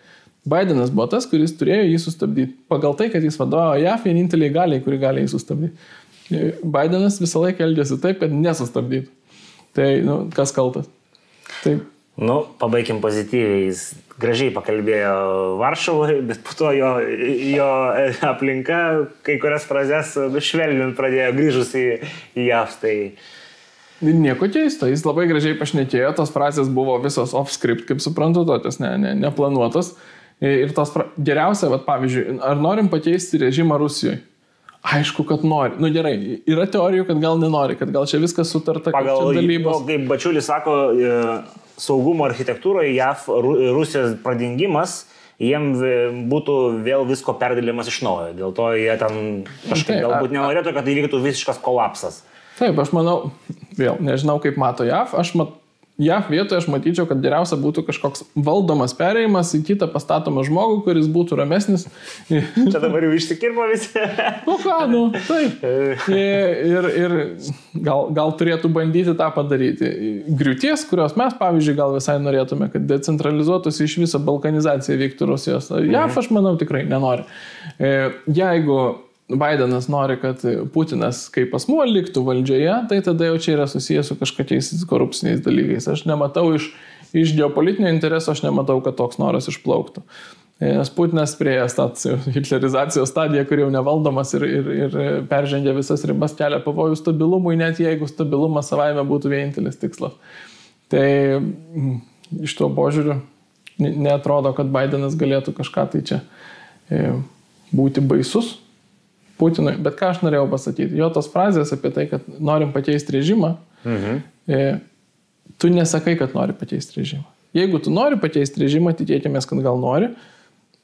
Bidenas buvo tas, kuris turėjo jį sustabdyti. Pagal tai, kad jis vadovauja JAF vieninteliai galiai, kuri gali jį sustabdyti. Bidenas visą laiką elgėsi taip, kad nesustabdytų. Tai, nu, kas kaltas? Taip. Nu, pabaigim pozityviai. Jis gražiai pakalbėjo Varšuvoje, bet po to jo, jo aplinka kai kurias frazes švelninti pradėjo grįžus į, į JAV. Tai... Nieko keisto, jis labai gražiai pašnekėjo, tos frazės buvo visos off-script, kaip suprantu, tokios ne, ne, neplanuotos. Ir tos fra... geriausia, vat, pavyzdžiui, ar norim pakeisti režimą Rusijoje? Aišku, kad nori. Na nu, gerai, yra teorijų, kad gal nenori, kad gal čia viskas sutarta, Pagal dalybos. Kaip Bačiulis sako, e, saugumo architektūroje JAV Rusijos pradingimas jiem būtų vėl visko perdėlimas iš naujo. Dėl to jie ten kažkaip galbūt nenorėtų, kad įvyktų visiškas kolapsas. Taip, aš manau, vėl nežinau, kaip mato JAV, aš mat, JAV vietoje aš matyčiau, kad geriausia būtų kažkoks valdomas perėjimas į kitą pastatomą žmogų, kuris būtų ramesnis. Čia dabar jau išsikirpo visi. nu ką, nu, taip. Ir, ir gal, gal turėtų bandyti tą padaryti. Griūties, kurios mes, pavyzdžiui, gal visai norėtume, kad decentralizuotųsi iš viso balkanizacija vyktų Rusijos. JAV aš manau tikrai nenori. E, jeigu Bidenas nori, kad Putinas kaip asmuo liktų valdžioje, tai tada jau čia yra susijęs su kažkokiais korupciniais dalykais. Aš nematau iš, iš geopolitinio intereso, aš nematau, kad toks noras išplauktų. Nes Putinas prieėjęs tą hitlerizacijos stadiją, kur jau nevaldomas ir, ir, ir peržengia visas ribas, kelia pavojų stabilumui, net jeigu stabilumas savaime būtų vienintelis tikslas. Tai mm, iš to požiūriu netrodo, kad Bidenas galėtų kažką tai čia e, būti baisus Putinui. Bet ką aš norėjau pasakyti, jo tos frazės apie tai, kad norim pakeisti režimą, mhm. e, tu nesakai, kad nori pakeisti režimą. Jeigu tu nori pakeisti režimą, tikėkime, kad gal nori,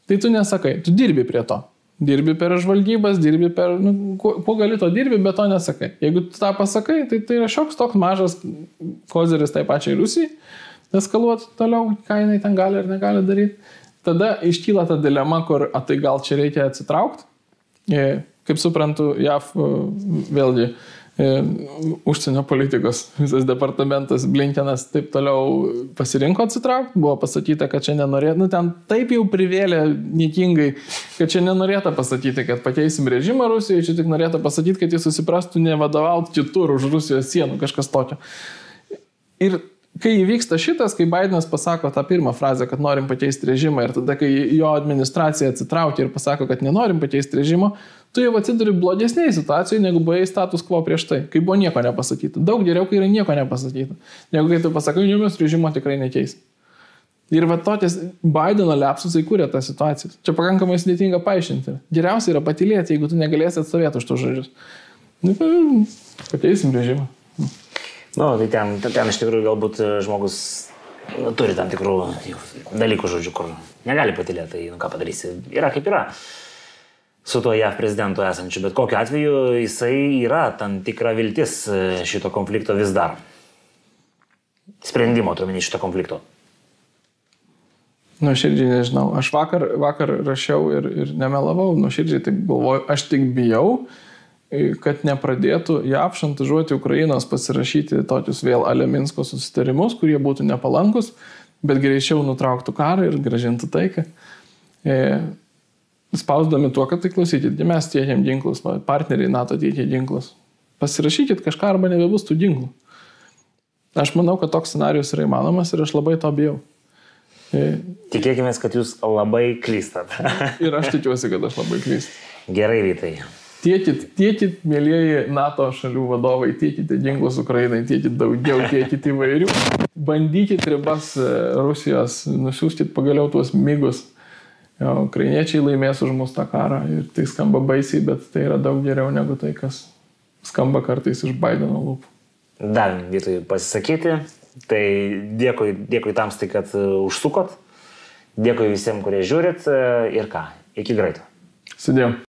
tai tu nesakai, tu dirbi prie to. Dirbi per žvalgybas, dirbi per, nu, kuo, kuo gali to dirbi, bet to nesakai. Jeigu tu tą pasakai, tai tai yra šioks toks mažas kozeris tai pačiai Rusijai, eskaluoti toliau, ką jinai ten gali ar negali daryti. Tada iškyla ta dilema, kur, a tai gal čia reikia atsitraukti, e, Kaip suprantu, JAV e, vėlgi e, užsienio politikos visas departamentas Blinkenas taip toliau pasirinko atsitraukti, buvo pasakyta, kad čia nenorėtų, nu ten taip jau privėlė niekingai, kad čia nenorėtų pasakyti, kad pakeisim režimą Rusijoje, čia tik norėtų pasakyti, kad jis susiprastų nevadovauti kitur už Rusijos sienų, kažkas tokio. Ir kai įvyksta šitas, kai Bidenas pasako tą pirmą frazę, kad norim pakeisti režimą ir tada, kai jo administracija atsitraukia ir pasako, kad nenorim pakeisti režimo, tu jau atsiduri blogesnėje situacijoje, negu buvai status quo prieš tai, kai buvo nieko nepasakyta. Daug geriau, kai yra nieko nepasakyta, negu kai tu pasakai, jums režimo tikrai nekeis. Ir va totis Bideno lepsus įkūrė tą situaciją. Čia pakankamai sudėtinga paaiškinti. Geriausia yra patylėti, jeigu tu negalėsi atstovėti už tų žodžius. Nu, pakeisim režimą. Nu, tai ten, ten iš tikrųjų galbūt žmogus nu, turi tam tikrų dalykų, žodžiu, kur negali patylėti, tai nu, ką padarysi. Yra kaip yra su tuo JAV prezidentu esančiu, bet kokiu atveju jisai yra tam tikra viltis e, šito konflikto vis dar. Sprendimo, turiu šito konflikto. Nuoširdžiai nežinau. Aš vakar, vakar rašiau ir, ir nemelavau, nuoširdžiai taip galvoju, aš tik bijau, e, kad nepradėtų JAV šantažuoti Ukrainos pasirašyti tokius vėl Aleminsko susitarimus, kurie būtų nepalankus, bet greičiau nutrauktų karą ir gražintų taiką. E, spausdami tuo, kad tai klausykit, mes tiekiam ginklus, partneriai NATO tiekia ginklus. Pasirašykit kažką arba nebebus tų ginklų. Aš manau, kad toks scenarius yra įmanomas ir aš labai to bijau. E, Tikėkime, kad jūs labai klystat. ir aš tikiuosi, kad aš labai klystu. Gerai, Vytai. Tiekit, tiekit, mėlyjeji NATO šalių vadovai, tiekite ginklus Ukrainai, tiekit daugiau, tiekit įvairių. Bandykit ribas e, Rusijos, nusiųskit pagaliau tuos mygus ukrainiečiai laimės už mus tą karą ir tai skamba baisiai, bet tai yra daug geriau negu tai, kas skamba kartais iš Bideno lūpų. Dar vietoj pasisakyti, tai dėkui, dėkui tams, tai kad e, užsukot, dėkui visiems, kurie žiūrit e, ir ką, iki greito. Sudėjom.